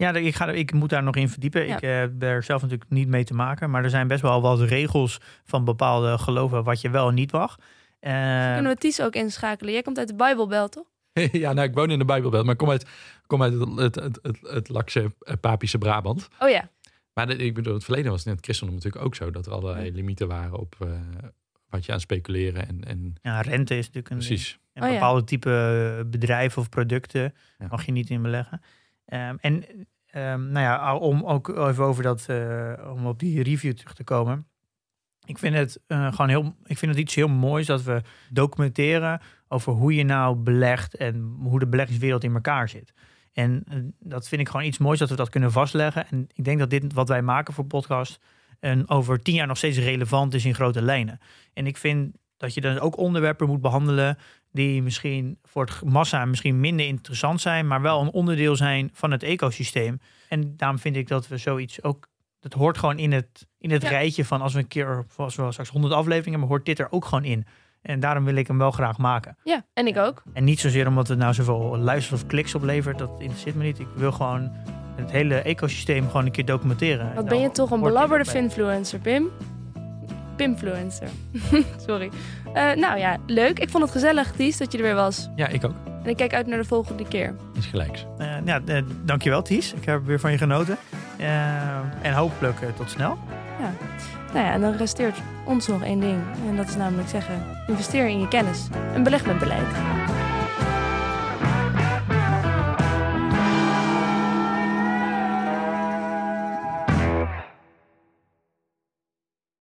Ja, ik, ga, ik moet daar nog in verdiepen. Ja. Ik eh, heb er zelf natuurlijk niet mee te maken. Maar er zijn best wel wat regels van bepaalde geloven wat je wel en niet mag. Eh, Kunnen we Ties ook inschakelen? Jij komt uit de Bijbelbelt, toch? (laughs) ja, nou, ik woon in de Bijbelbelt, maar ik kom uit, kom uit het, het, het, het, het lakse eh, Papische Brabant. Oh ja. Maar de- ik bedoel, het verleden was het in het christendom natuurlijk ook zo. Dat er allerlei limieten waren op eh, wat je aan speculeren en, en ja, rente is natuurlijk een precies. En Oh ja. bepaalde type bedrijven of producten Ja. mag je niet in beleggen. Ehm, en ehm, nou ja, om ook even over dat, eh, om op die review terug te komen. Ik vind het eh, gewoon heel, ik vind het iets heel moois dat we documenteren over hoe je nou belegt en hoe de beleggingswereld in elkaar zit. En eh, dat vind ik gewoon iets moois dat we dat kunnen vastleggen. En ik denk dat dit wat wij maken voor podcast en over tien jaar nog steeds relevant is in grote lijnen. En ik vind dat je dan ook onderwerpen moet behandelen die misschien voor het massa misschien minder interessant zijn, maar wel een onderdeel zijn van het ecosysteem. En daarom vind ik dat we zoiets ook, dat hoort gewoon in het, in het Ja. rijtje van als we een keer, als we straks 100 afleveringen hebben, hoort dit er ook gewoon in. En daarom wil ik hem wel graag maken. Ja, en ik ook. En niet zozeer omdat het nou zoveel luisters of kliks oplevert, dat interesseert me niet. Ik wil gewoon het hele ecosysteem gewoon een keer documenteren. En Wat ben je toch een belabberde erbij. influencer, Pim? Pimfluencer. (laughs) Sorry. Eh, nou ja, leuk. Ik vond het gezellig, Ties, dat je er weer was. Ja, ik ook. En ik kijk uit naar de volgende keer. Is gelijks. Eh, ja, eh, dankjewel Ties. Ik heb weer van je genoten. En hopelijk tot snel. Nou ja, en dan resteert ons nog één ding. En dat is namelijk zeggen, investeer in je kennis en beleg met beleid.